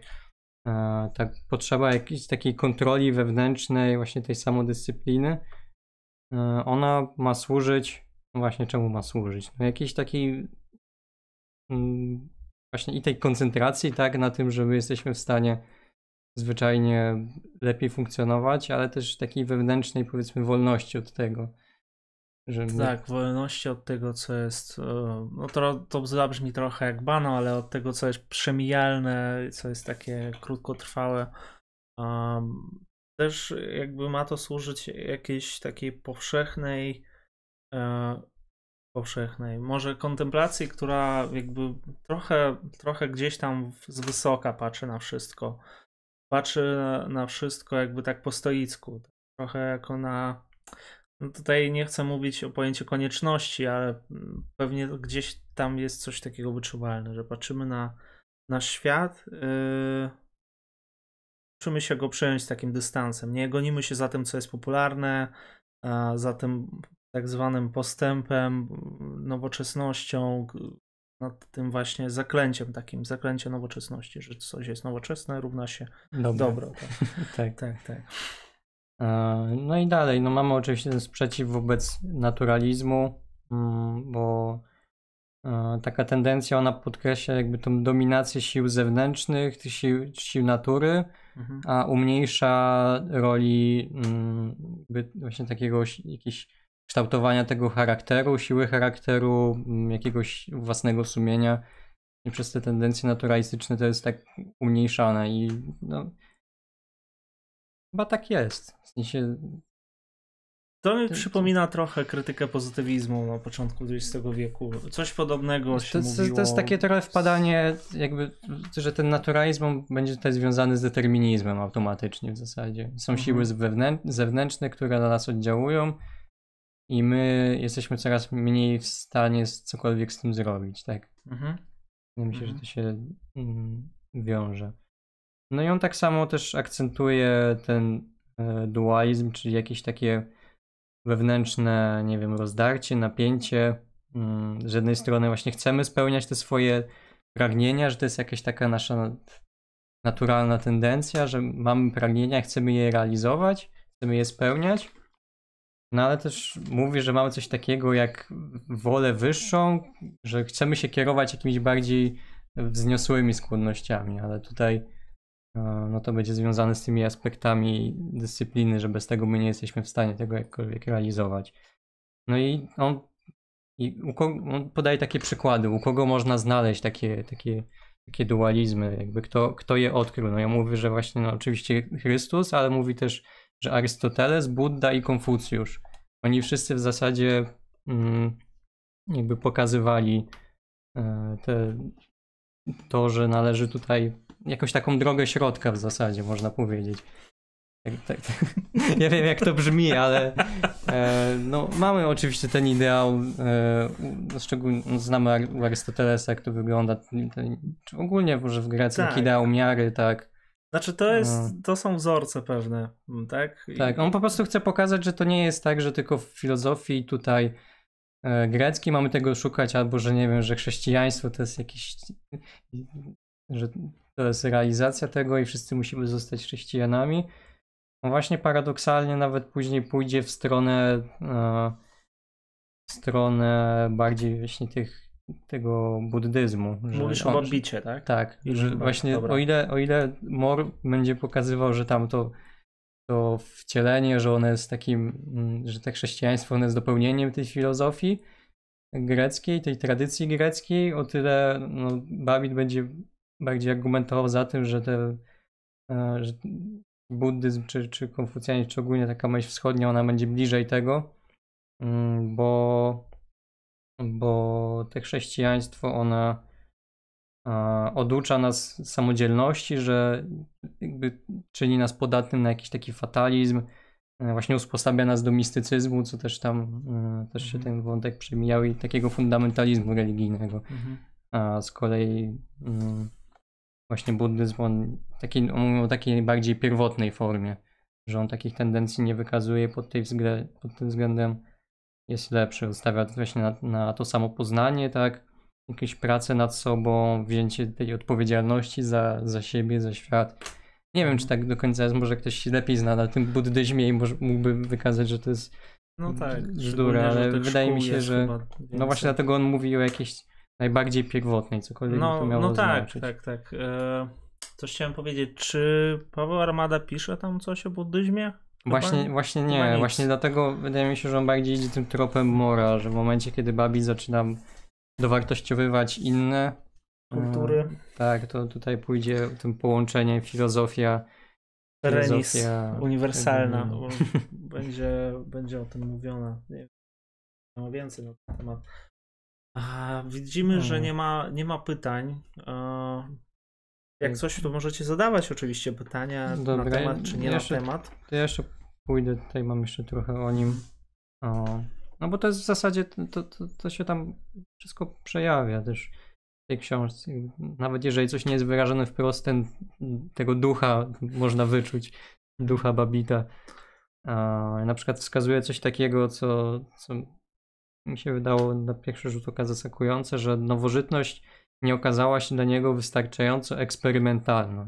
tak potrzeba jakiejś takiej kontroli wewnętrznej, właśnie tej samodyscypliny. E, ona ma służyć, no właśnie czemu ma służyć? No jakiejś takiej Mm, właśnie i tej koncentracji, tak, na tym, że my jesteśmy w stanie zwyczajnie lepiej funkcjonować, ale też takiej wewnętrznej, powiedzmy, wolności od tego. Że. Tak, wolności od tego, co jest. E, no to, to zabrzmi trochę jak bano, ale od tego, co jest przemijalne, co jest takie krótkotrwałe. Um, też jakby ma to służyć jakiejś takiej powszechnej e, powszechnej. Może kontemplacji, która jakby trochę, trochę gdzieś tam z wysoka patrzy na wszystko. Patrzy na wszystko jakby tak po stoicku. Trochę jako na. No tutaj nie chcę mówić o pojęciu konieczności, ale pewnie gdzieś tam jest coś takiego wyczuwalne, że patrzymy na, na świat. Yy, uczymy się go przejąć z takim dystansem. Nie gonimy się za tym, co jest popularne, za tym tak zwanym postępem, nowoczesnością, nad tym właśnie zaklęciem takim, zaklęcie nowoczesności, że coś jest nowoczesne, równa się Dobre. dobro. Tak. tak. tak, tak. No i dalej, no mamy oczywiście ten sprzeciw wobec naturalizmu, mm, bo taka tendencja, ona podkreśla jakby tą dominację sił zewnętrznych, tych sił, sił natury, mhm. a umniejsza roli mm, właśnie takiego jakiegoś kształtowania tego charakteru, siły charakteru, mm, jakiegoś własnego sumienia. I przez te tendencje naturalistyczne to jest tak umniejszane i no, chyba tak jest. W sensie, to mi przypomina trochę krytykę pozytywizmu na początku XX wieku. Coś podobnego się to, mówiło. To jest takie trochę wpadanie, jakby, że ten naturalizm będzie tutaj związany z determinizmem automatycznie w zasadzie. Są mhm. siły zewnętrzne, które na nas oddziałują i my jesteśmy coraz mniej w stanie cokolwiek z tym zrobić, tak? Mhm. Myślę, mhm. że to się mm, wiąże. No i on tak samo też akcentuje ten e, dualizm, czyli jakieś takie wewnętrzne, nie wiem, rozdarcie, napięcie. Mm, z jednej strony właśnie chcemy spełniać te swoje pragnienia, że to jest jakaś taka nasza naturalna tendencja, że mamy pragnienia, chcemy je realizować, chcemy je spełniać. No ale też mówi, że mamy coś takiego jak wolę wyższą, że chcemy się kierować jakimiś bardziej wzniosłymi skłonnościami, ale tutaj no to będzie związane z tymi aspektami dyscypliny, że bez tego my nie jesteśmy w stanie tego jakkolwiek realizować. No i on, i on podaje takie przykłady, u kogo można znaleźć takie, takie, takie dualizmy, jakby kto, kto je odkrył. No ja mówię, że właśnie no, oczywiście Chrystus, ale mówi też, że Arystoteles, Buddha i Konfucjusz. Oni wszyscy w zasadzie mm, jakby pokazywali e, te, to, że należy tutaj jakąś taką drogę środka w zasadzie, można powiedzieć. Tak, tak. Ja wiem, jak to brzmi, ale e, no, mamy oczywiście ten ideał, e, no, szczególnie no, znamy u Arystotelesa, jak to wygląda, ten, ogólnie może w Grecji, tak. ideał miary, tak. Znaczy to jest, no. to są wzorce pewne, tak? I... Tak, on po prostu chce pokazać, że to nie jest tak, że tylko w filozofii tutaj e, greckiej mamy tego szukać, albo że nie wiem, że chrześcijaństwo to jest jakiś, że to jest realizacja tego i wszyscy musimy zostać chrześcijanami. No właśnie paradoksalnie nawet później pójdzie w stronę e, w stronę bardziej właśnie tych tego buddyzmu. Mówisz o Bambicie, tak? Tak, że właśnie o ile, o ile Mor będzie pokazywał, że tam to, to wcielenie, że one jest takim, mm, że te chrześcijaństwo one jest dopełnieniem tej filozofii greckiej, tej tradycji greckiej, o tyle no, Babit będzie bardziej argumentował za tym, że te e, że buddyzm czy, czy konfucjanizm, czy ogólnie taka myśl wschodnia, ona będzie bliżej tego, mm, bo bo te chrześcijaństwo ona oducza nas samodzielności, że jakby czyni nas podatnym na jakiś taki fatalizm, e, właśnie usposabia nas do mistycyzmu, co też tam e, też się mhm. ten wątek przemijał i takiego fundamentalizmu religijnego. Mhm. A z kolei mm, właśnie buddyzm, on, taki, on mówił o takiej bardziej pierwotnej formie, że on takich tendencji nie wykazuje pod, tej wzglę- pod tym względem jest lepszy. Stawia właśnie na, na to samo poznanie, tak? Jakieś pracę nad sobą, wzięcie tej odpowiedzialności za, za siebie, za świat. Nie wiem, czy tak do końca jest, może ktoś się lepiej zna na tym buddyzmie i może, mógłby wykazać, że to jest no tak, żdura, ale wydaje mi się, że no właśnie dlatego on mówi o jakiejś najbardziej pierwotnej, cokolwiek no, to miało No tak, znaczyć. tak, tak. E, coś chciałem powiedzieć, czy Paweł Armada pisze tam coś o buddyzmie? Właśnie, właśnie nie, właśnie dlatego wydaje mi się, że on bardziej idzie tym tropem Mora, że w momencie, kiedy Babi zaczyna dowartościowywać inne kultury, e, tak, to tutaj pójdzie tym połączeniem filozofia, Renis, filozofia uniwersalna, no. będzie, będzie o tym mówiona. Nie wiem, więcej na ten temat. A, widzimy, hmm. że nie ma, nie ma pytań. Jak coś, to możecie zadawać oczywiście pytania Dobra, na temat, czy nie jeszcze, na temat. To ja jeszcze pójdę, tutaj mam jeszcze trochę o nim. O, no bo to jest w zasadzie, to, to, to się tam wszystko przejawia też w tej książce. Nawet jeżeli coś nie jest wyrażone wprost, ten, tego ducha można wyczuć, ducha Babita. A, na przykład wskazuje coś takiego, co, co mi się wydało na pierwszy rzut oka zaskakujące, że nowożytność nie okazała się dla niego wystarczająco eksperymentalna.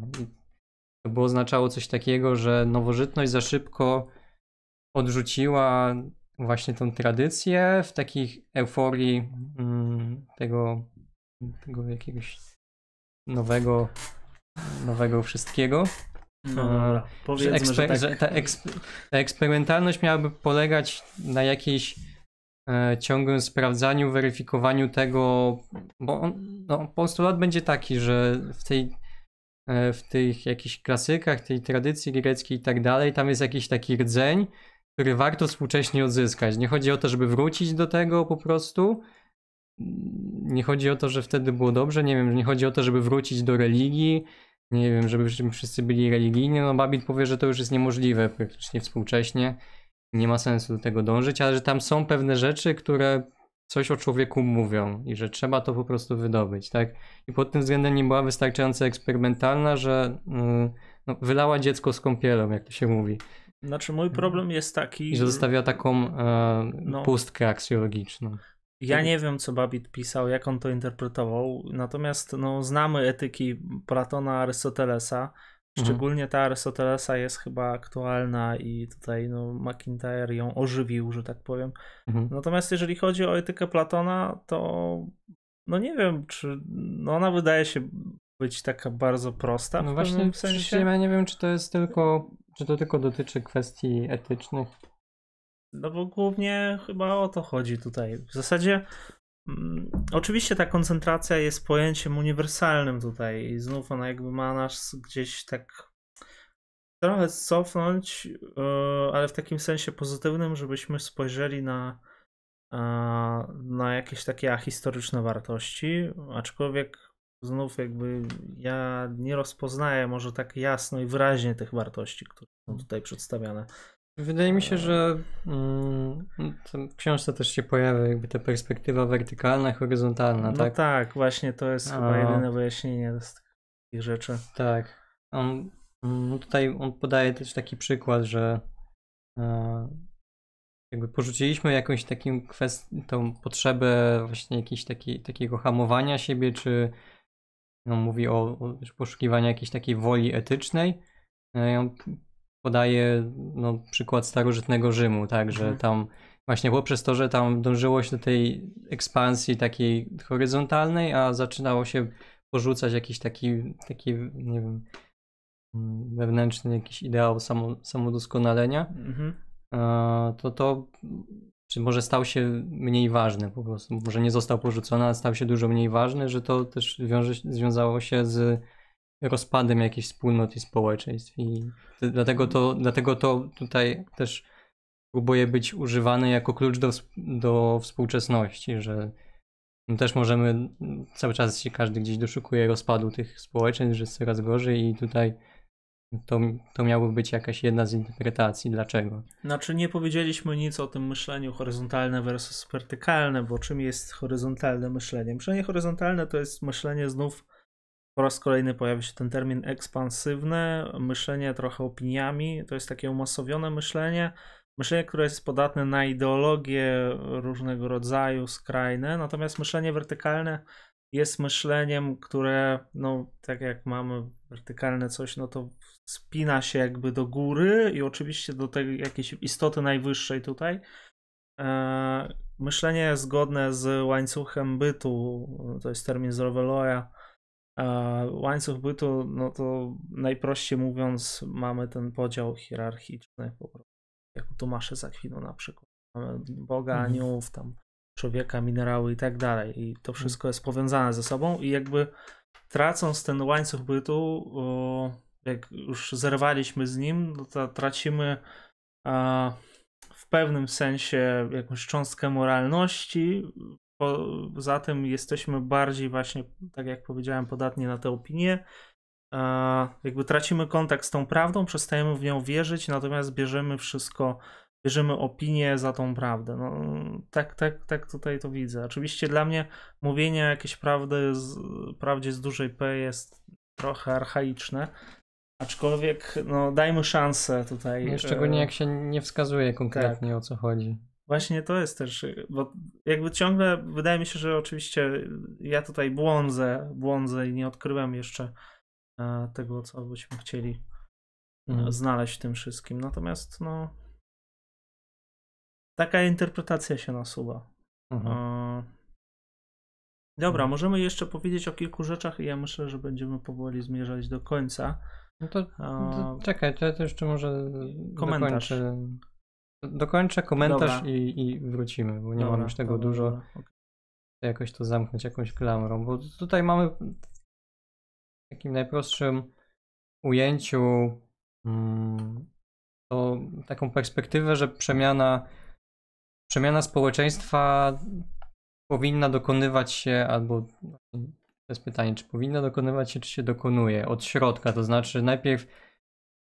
To by oznaczało coś takiego, że nowożytność za szybko odrzuciła właśnie tą tradycję w takich euforii mm, tego, tego jakiegoś nowego, nowego wszystkiego. No dobra, powiedzmy, że, eksper- że, tak... że ta, eksp- ta eksperymentalność miałaby polegać na jakiejś ciągłym sprawdzaniu, weryfikowaniu tego, bo on, no, postulat będzie taki, że w tej e, w tych jakichś klasykach, tej tradycji greckiej i tak dalej, tam jest jakiś taki rdzeń, który warto współcześnie odzyskać. Nie chodzi o to, żeby wrócić do tego po prostu. Nie chodzi o to, że wtedy było dobrze, nie wiem, nie chodzi o to, żeby wrócić do religii, nie wiem, żeby wszyscy byli religijni. No Babit powie, że to już jest niemożliwe praktycznie współcześnie nie ma sensu do tego dążyć, ale że tam są pewne rzeczy, które coś o człowieku mówią i że trzeba to po prostu wydobyć, tak? I pod tym względem nie była wystarczająco eksperymentalna, że yy, no, wylała dziecko z kąpielą, jak to się mówi. Znaczy mój problem jest taki... I że zostawia taką e, no, pustkę aksjologiczną. Ja nie wiem, co Babit pisał, jak on to interpretował, natomiast no, znamy etyki Platona, Arystotelesa, Szczególnie ta Arystotelesa jest chyba aktualna i tutaj no, McIntyre ją ożywił, że tak powiem. Mhm. Natomiast jeżeli chodzi o etykę Platona, to no nie wiem, czy no ona wydaje się być taka bardzo prosta No w właśnie, pewnym w sensie. ja nie wiem, czy to jest tylko, czy to tylko dotyczy kwestii etycznych. No bo głównie chyba o to chodzi tutaj. W zasadzie oczywiście ta koncentracja jest pojęciem uniwersalnym tutaj i znów ona jakby ma nas gdzieś tak trochę cofnąć, yy, ale w takim sensie pozytywnym, żebyśmy spojrzeli na e, na jakieś takie ahistoryczne wartości, aczkolwiek znów jakby ja nie rozpoznaję może tak jasno i wyraźnie tych wartości, które są tutaj przedstawiane. Wydaje mi się, że mm, w książce też się pojawia jakby ta perspektywa wertykalna, horyzontalna, No tak? tak, właśnie to jest chyba A. jedyne wyjaśnienie z tych rzeczy. Tak. On, mm, tutaj on podaje też taki przykład, że e, jakby porzuciliśmy jakąś taką kwestię, tą potrzebę właśnie jakiejś taki, takiego hamowania siebie, czy no, mówi o, o poszukiwaniu jakiejś takiej woli etycznej. I on podaje no, przykład starożytnego Rzymu, tak, że Mhm. tam właśnie poprzez to, że tam dążyło się do tej ekspansji takiej horyzontalnej, a zaczynało się porzucać jakiś taki, taki nie wiem, mm, wewnętrzny jakiś ideał samo, samodoskonalenia, Mhm. to to czy może stał się mniej ważny po prostu, może nie został porzucony, ale stał się dużo mniej ważny, że to też wiąże, związało się z rozpadem jakichś wspólnot i społeczeństw i dlatego to, dlatego to tutaj też próbuje być używane jako klucz do, do współczesności, że też możemy, cały czas się każdy gdzieś doszukuje rozpadu tych społeczeństw, że jest coraz gorzej i tutaj to, to miałoby być jakaś jedna z interpretacji, dlaczego. Znaczy nie powiedzieliśmy nic o tym myśleniu horyzontalne versus wertykalne, bo czym jest horyzontalne myślenie? Myślenie horyzontalne to jest myślenie znów po raz kolejny pojawi się ten termin ekspansywne, myślenie trochę opiniami, to jest takie umasowione myślenie, myślenie, które jest podatne na ideologie różnego rodzaju, skrajne, natomiast myślenie wertykalne jest myśleniem, które, no tak jak mamy wertykalne coś, no to spina się jakby do góry i oczywiście do tej jakiejś istoty najwyższej tutaj. E, myślenie zgodne z łańcuchem bytu, to jest termin z Roweloya. Łańcuch bytu, no to najprościej mówiąc, mamy ten podział hierarchiczny, po prostu, jak u Tomasza z Akwinu na przykład. Mamy Boga, Mhm. aniołów, tam człowieka, minerały i tak dalej. I to wszystko jest powiązane ze sobą i jakby tracąc ten łańcuch bytu, jak już zerwaliśmy z nim, no to tracimy w pewnym sensie jakąś cząstkę moralności. Poza tym jesteśmy bardziej właśnie, tak jak powiedziałem, podatni na te opinie. A, jakby tracimy kontakt z tą prawdą, przestajemy w nią wierzyć, natomiast bierzemy wszystko, bierzemy opinię za tą prawdę. No, tak, tak, tak tutaj to widzę. Oczywiście dla mnie mówienie jakiejś prawdy z, prawdzie z dużej P jest trochę archaiczne. Aczkolwiek, no, dajmy szansę tutaj. No, Szczególnie e, jak się nie wskazuje konkretnie o co chodzi. Właśnie to jest też, bo jakby ciągle wydaje mi się, że oczywiście ja tutaj błądzę, błądzę i nie odkryłem jeszcze e, tego, co byśmy chcieli e, Mhm. znaleźć w tym wszystkim. Natomiast, no, taka interpretacja się nasuwa. Mhm. E, Dobra, Mhm. możemy jeszcze powiedzieć o kilku rzeczach i ja myślę, że będziemy powoli zmierzać do końca. No to, to czekaj, to ja to jeszcze może Komentarz. dokończę. Dokończę komentarz Dobra. i, i wrócimy, bo nie dobra, mam już tego dobra, dużo. Jakoś to zamknąć jakąś klamrą, bo tutaj mamy w takim najprostszym ujęciu mm, to taką perspektywę, że przemiana, przemiana społeczeństwa powinna dokonywać się, albo to jest pytanie, czy powinna dokonywać się, czy się dokonuje od środka, to znaczy najpierw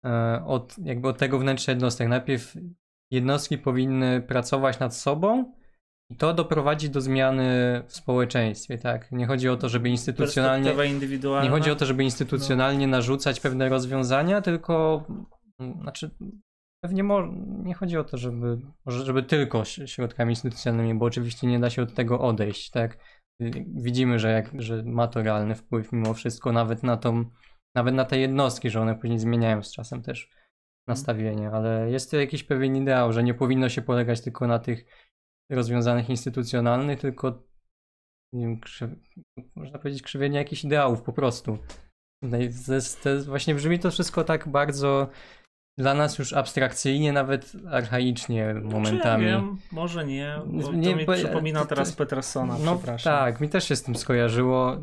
e, od, jakby od tego wnętrza jednostek. Najpierw jednostki powinny pracować nad sobą i to doprowadzi do zmiany w społeczeństwie, tak? Nie chodzi o to, żeby instytucjonalnie nie chodzi o to, żeby instytucjonalnie narzucać pewne rozwiązania, tylko znaczy pewnie mo- nie chodzi o to, żeby, żeby tylko środkami instytucjonalnymi, bo oczywiście nie da się od tego odejść, tak? Y, Widzimy, że, jak, że ma to realny wpływ mimo wszystko nawet na tą nawet na te jednostki, że one później zmieniają z czasem też nastawienie, ale jest to jakiś pewien ideał, że nie powinno się polegać tylko na tych rozwiązanych instytucjonalnych, tylko nie wiem, krzyw... można powiedzieć krzywienie jakichś ideałów po prostu. To jest, to jest, właśnie brzmi to wszystko tak bardzo dla nas już abstrakcyjnie, nawet archaicznie momentami. Czy ja wiem, może nie, bo nie, to mi bo, przypomina to, teraz Petersona, no, przepraszam. Tak, mi też się z tym skojarzyło.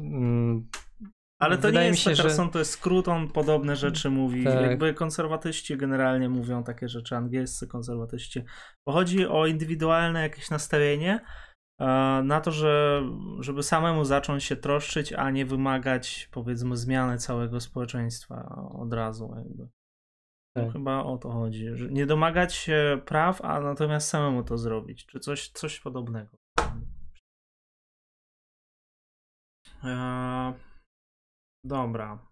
Ale to Wydaje nie jest się, Peterson, że... to jest skrót, on podobne rzeczy mówi. Tak. Jakby konserwatyści generalnie mówią takie rzeczy, angielscy konserwatyści. Bo chodzi o indywidualne jakieś nastawienie e, na to, że, żeby samemu zacząć się troszczyć, a nie wymagać powiedzmy zmiany całego społeczeństwa od razu. Jakby. Tak. chyba o to chodzi. Że nie domagać się praw, a natomiast samemu to zrobić. Czy coś, coś podobnego. Eee, dobra.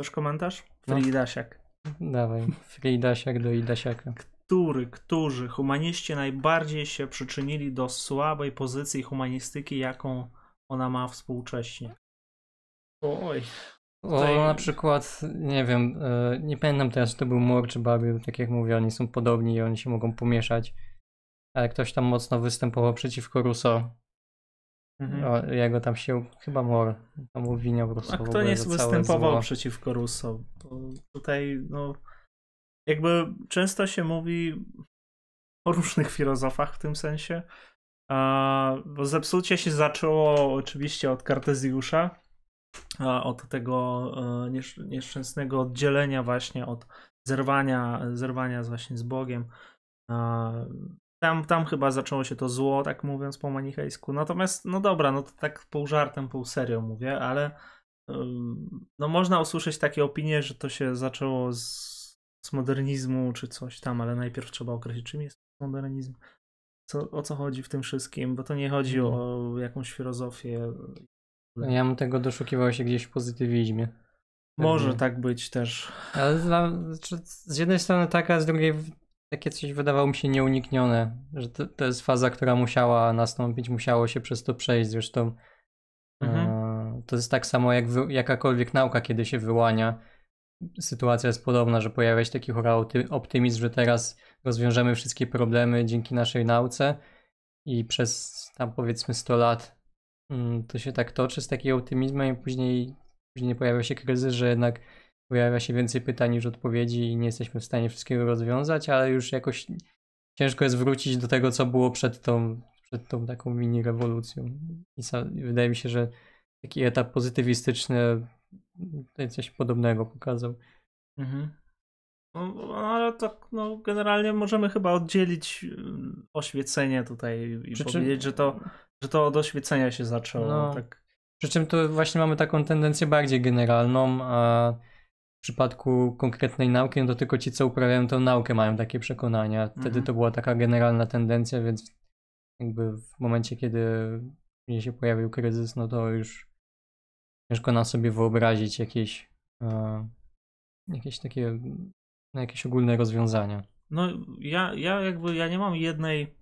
Też komentarz? No. Fridasiak. Dawaj, Fridasiak do Idasiaka. Który, którzy humaniści najbardziej się przyczynili do słabej pozycji humanistyki, jaką ona ma współcześnie? Oj. Tutaj... O, na przykład, nie wiem, e, nie pamiętam teraz, czy to był Mor czy Babił, tak jak mówię, oni są podobni i oni się mogą pomieszać. Ale ktoś tam mocno występował przeciwko Russo. Mhm. O, jego tam się, chyba Mor, tam obwiniał Russo. A kto nie występował przeciwko Russo? tutaj, no, jakby często się mówi o różnych filozofach w tym sensie. bo zepsucie się zaczęło oczywiście od Kartezjusza, od tego e, nieszczęsnego oddzielenia właśnie od zerwania, zerwania właśnie z Bogiem. Tam, tam chyba zaczęło się to zło, tak mówiąc po manichejsku. Natomiast, no dobra, no to tak pół żartem, pół serio mówię, ale no można usłyszeć takie opinie, że to się zaczęło z, z modernizmu czy coś tam, ale najpierw trzeba określić, czym jest modernizm. Co, o co chodzi w tym wszystkim, bo to nie chodzi o mhm. jakąś filozofię ja bym tego doszukiwał się gdzieś w pozytywizmie. Może tak być też. Ale z jednej strony taka, a z drugiej takie coś wydawało mi się nieuniknione, że to, to jest faza, która musiała nastąpić, musiało się przez to przejść. Zresztą mhm. e, to jest tak samo jak wy, jakakolwiek nauka, kiedy się wyłania. Sytuacja jest podobna, że pojawia się taki hura optymizm, że teraz rozwiążemy wszystkie problemy dzięki naszej nauce i przez tam powiedzmy 100 lat Mm, to się tak toczy z takim optymizmem i później, później pojawia się kryzys, że jednak pojawia się więcej pytań niż odpowiedzi i nie jesteśmy w stanie wszystkiego rozwiązać, ale już jakoś ciężko jest wrócić do tego, co było przed tą, przed tą taką mini rewolucją. I wydaje mi się, że taki etap pozytywistyczny tutaj coś podobnego pokazał. Mhm. No, ale tak, no, generalnie możemy chyba oddzielić mm, oświecenie tutaj i Przy powiedzieć, czym... że to że to od oświecenia się zaczęło. No. Tak. Przy czym to właśnie mamy taką tendencję bardziej generalną, a w przypadku konkretnej nauki, no to tylko ci, co uprawiają tę naukę, mają takie przekonania. Wtedy mhm. to była taka generalna tendencja, więc jakby w momencie, kiedy się pojawił kryzys, no to już ciężko nam sobie wyobrazić jakieś, e, jakieś takie, no jakieś ogólne rozwiązania. No ja, ja jakby, ja nie mam jednej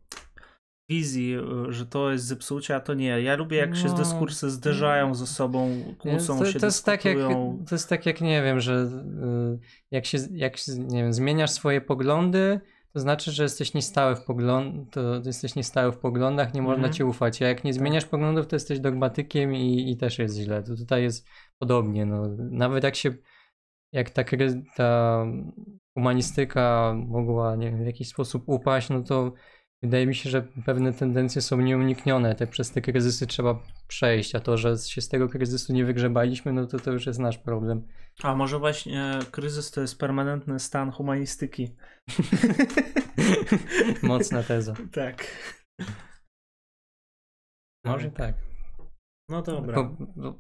wizji, y, że to jest zepsucie, a to nie. Ja lubię, jak no, się dyskursy zderzają ze sobą, kłócą to, się, to jest tak jak To jest tak jak, nie wiem, że y, jak się, jak się nie wiem, zmieniasz swoje poglądy, to znaczy, że jesteś niestały w pogląd, to jesteś niestały w poglądach, nie można mhm. ci ufać. A jak nie tak. zmieniasz poglądów, to jesteś dogmatykiem i, i też jest źle. To tutaj jest podobnie. No. Nawet jak się, jak ta, ta humanistyka mogła nie wiem, w jakiś sposób upaść, no to Wydaje mi się, że pewne tendencje są nieuniknione. Te, przez te kryzysy trzeba przejść, a to, że się z tego kryzysu nie wygrzebaliśmy, no to to już jest nasz problem. A może właśnie kryzys to jest permanentny stan humanistyki. Mocna teza. tak. Może tak. No dobra. Bo,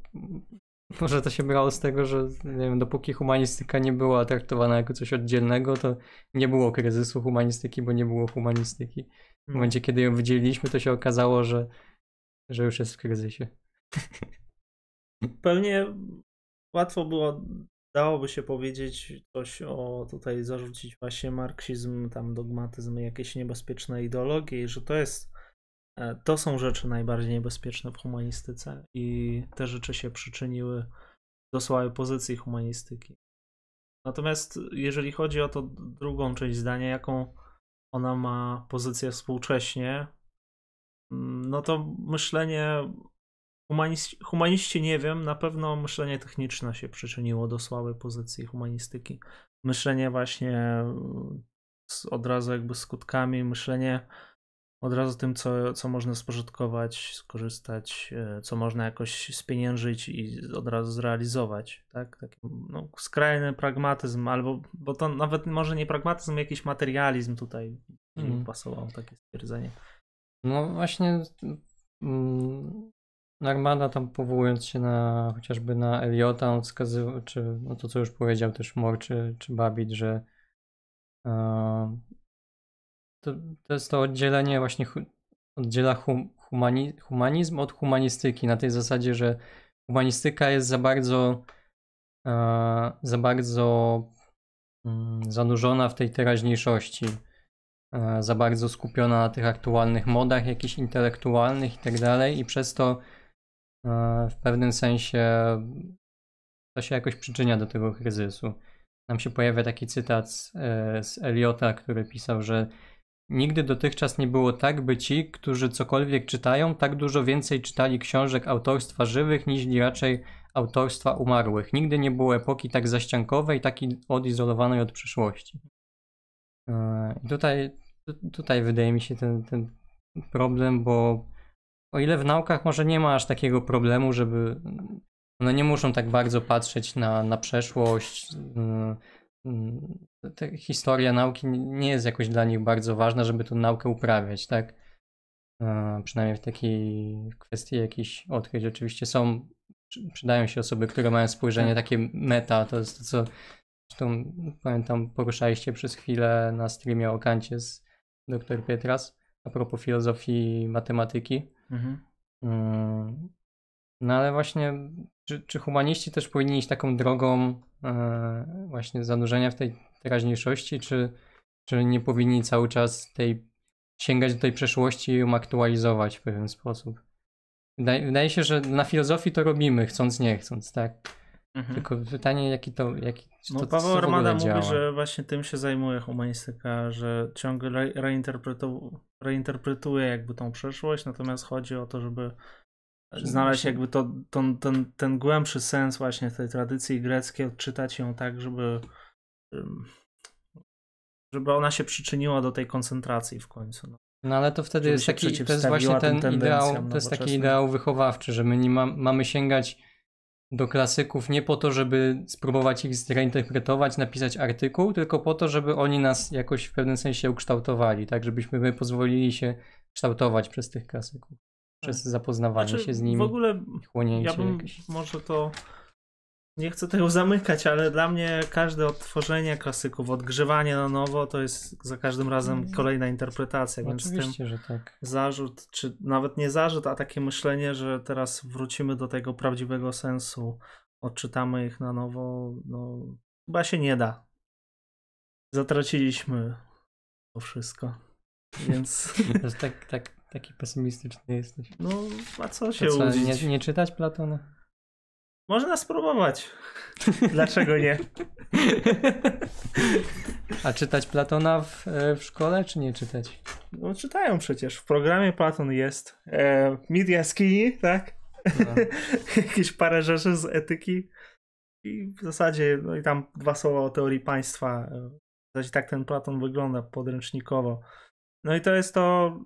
może to się brało z tego, że nie wiem, dopóki humanistyka nie była traktowana jako coś oddzielnego, to nie było kryzysu humanistyki, bo nie było humanistyki. W hmm. momencie, kiedy ją wydzieliliśmy, to się okazało, że, że już jest w kryzysie. Pewnie łatwo było, dałoby się powiedzieć coś o tutaj zarzucić właśnie marksizm, tam dogmatyzm, jakieś niebezpieczne ideologie, że to jest to są rzeczy najbardziej niebezpieczne w humanistyce i te rzeczy się przyczyniły do słabej pozycji humanistyki. Natomiast jeżeli chodzi o to drugą część zdania, jaką ona ma pozycję współcześnie, mm, no to myślenie humaniści, humaniści nie wiem, na pewno myślenie techniczne się przyczyniło do słabej pozycji humanistyki. Myślenie właśnie z, od razu jakby skutkami, myślenie od razu tym, co, co można spożytkować, skorzystać, e, co można jakoś spieniężyć i od razu zrealizować, tak? Taki no, skrajny pragmatyzm, albo, bo to nawet może nie pragmatyzm, jakiś materializm tutaj mm. pasował, takie stwierdzenie. No właśnie mm, Narmada tam powołując się na chociażby na Eliota, on wskazywał, czy no to co już powiedział też Mor czy, czy Babit, że uh, to, to jest to oddzielenie właśnie oddziela hum, humani, humanizm od humanistyki na tej zasadzie, że humanistyka jest za bardzo uh, za bardzo um, zanurzona w tej teraźniejszości uh, za bardzo skupiona na tych aktualnych modach jakichś intelektualnych i tak dalej i przez to w pewnym sensie to się jakoś przyczynia do tego kryzysu. Nam się pojawia taki cytat z, e, z Eliota, który pisał, że nigdy dotychczas nie było tak, by ci, którzy cokolwiek czytają, tak dużo więcej czytali książek autorstwa żywych, niż raczej autorstwa umarłych. Nigdy nie było epoki tak zaściankowej, tak odizolowanej od przyszłości. E, I tutaj, tutaj wydaje mi się ten, ten problem, bo o ile w naukach może nie ma aż takiego problemu, żeby one nie muszą tak bardzo patrzeć na, na przeszłość. Historia nauki nie jest jakoś dla nich bardzo ważna, żeby tę naukę uprawiać, tak? E, przynajmniej w takiej kwestii jakichś odkryć. Oczywiście są, przydają się osoby, które mają spojrzenie tak. takie meta, to jest to, co zresztą pamiętam, poruszaliście przez chwilę na streamie o Kancie z dr Pietras a propos filozofii matematyki. Mhm. Mm, no ale właśnie, czy, czy, humaniści też powinni iść taką drogą e, właśnie zanurzenia w tej teraźniejszości, czy, czy nie powinni cały czas tej sięgać do tej przeszłości i ją aktualizować w pewien sposób? Wydaje, wydaje się, że na filozofii to robimy, chcąc nie chcąc, tak? Mhm. Tylko pytanie, jaki to. Jaki, no, to, Paweł Armada mówi, że właśnie tym się zajmuje humanistyka, że ciągle re reinterpretu reinterpretuje jakby tą przeszłość, natomiast chodzi o to, żeby znaleźć jakby to, to, ten, ten głębszy sens właśnie tej tradycji greckiej, odczytać ją tak, żeby żeby ona się przyczyniła do tej koncentracji w końcu. No. No ale to wtedy jest taki, to jest właśnie ten ideał, to jest taki ideał wychowawczy, że my nie ma, mamy sięgać do klasyków nie po to, żeby spróbować ich zreinterpretować, napisać artykuł, tylko po to, żeby oni nas jakoś w pewnym sensie ukształtowali, tak, żebyśmy my pozwolili się kształtować przez tych klasyków, przez tak. zapoznawanie znaczy, się z nimi. W ogóle ja bym jakieś. może to nie chcę tego zamykać, ale dla mnie każde odtworzenie klasyków, odgrzewanie na nowo, to jest za każdym razem mm. kolejna interpretacja. Więc Oczywiście, że tak. Zarzut, czy nawet nie zarzut, a takie myślenie, że teraz wrócimy do tego prawdziwego sensu, odczytamy ich na nowo, no chyba się nie da. Zatraciliśmy to wszystko. Więc. tak, tak, taki pesymistyczny jesteś. No, a co się co, nie, nie czytać Platona? Można spróbować. Dlaczego nie? A czytać Platona w, e, w szkole, czy nie czytać? No czytają przecież. W programie Platon jest. E, jaskini, tak? No. Jakieś parę rzeczy z etyki. I w zasadzie, no i tam dwa słowa o teorii państwa. W zasadzie tak ten Platon wygląda podręcznikowo. No i to jest to,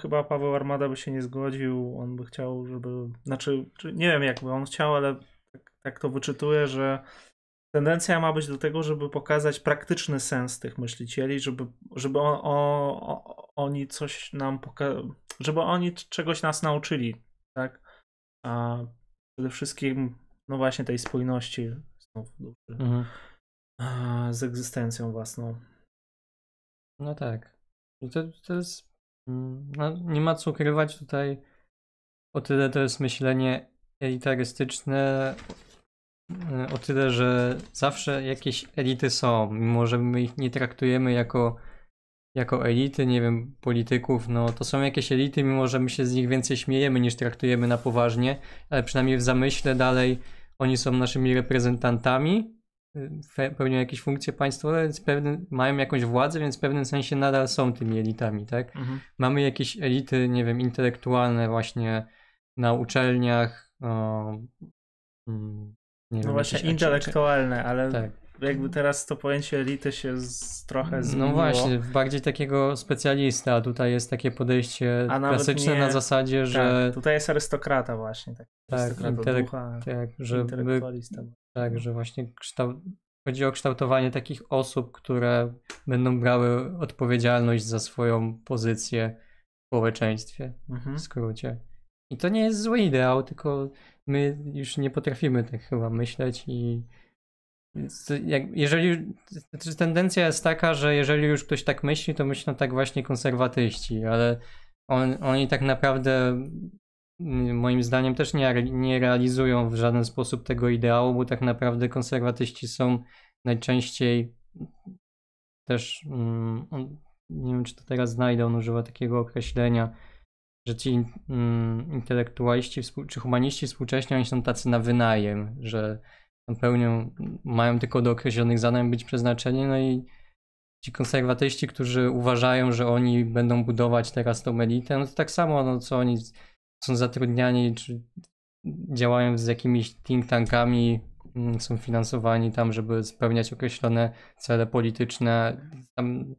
chyba Paweł Armada by się nie zgodził. On by chciał, żeby. Znaczy, nie wiem, jakby on chciał, ale tak, tak to wyczytuję, że tendencja ma być do tego, żeby pokazać praktyczny sens tych myślicieli, żeby, żeby o, o, oni coś nam poka- żeby oni czegoś nas nauczyli, tak? A przede wszystkim, no właśnie tej spójności znów mhm. z egzystencją własną. No tak. To, to jest no, nie ma co ukrywać tutaj. O tyle to jest myślenie elitarystyczne, o tyle, że zawsze jakieś elity są, mimo że my ich nie traktujemy jako, jako elity, nie wiem, polityków, no to są jakieś elity, mimo że my się z nich więcej śmiejemy niż traktujemy na poważnie, ale przynajmniej w zamyśle dalej oni są naszymi reprezentantami, pełnią jakieś funkcje państwowe, więc pewnym, mają jakąś władzę, więc w pewnym sensie nadal są tymi elitami, tak? Mhm. Mamy jakieś elity, nie wiem, intelektualne właśnie na uczelniach, o, mm, nie no wiem, właśnie intelektualne, ale tak. Jakby teraz to pojęcie elity się z, trochę no zmieniło. No właśnie, bardziej takiego specjalista, a tutaj jest takie podejście klasyczne nie, na zasadzie, że... Tak, tutaj jest arystokrata właśnie. Tak, tak, intelek... ducha, tak żeby tak, że właśnie kształt... chodzi o kształtowanie takich osób, które będą brały odpowiedzialność za swoją pozycję w społeczeństwie, mhm. w skrócie. I to nie jest zły ideał, tylko my już nie potrafimy tak chyba myśleć i jeżeli znaczy tendencja jest taka, że jeżeli już ktoś tak myśli, to myślą tak właśnie konserwatyści, ale on, oni tak naprawdę moim zdaniem też nie, nie realizują w żaden sposób tego ideału, bo tak naprawdę konserwatyści są najczęściej też, mm, nie wiem czy to teraz znajdę, on używa takiego określenia, że ci mm, intelektualiści czy humaniści współcześnie oni są tacy na wynajem, że pełnią, mają tylko do określonych zadań być przeznaczeni, no i ci konserwatyści, którzy uważają, że oni będą budować teraz tą elitę, no to tak samo, no co oni są zatrudniani, czy działają z jakimiś think tankami, mm, są finansowani tam, żeby spełniać określone cele polityczne. Tam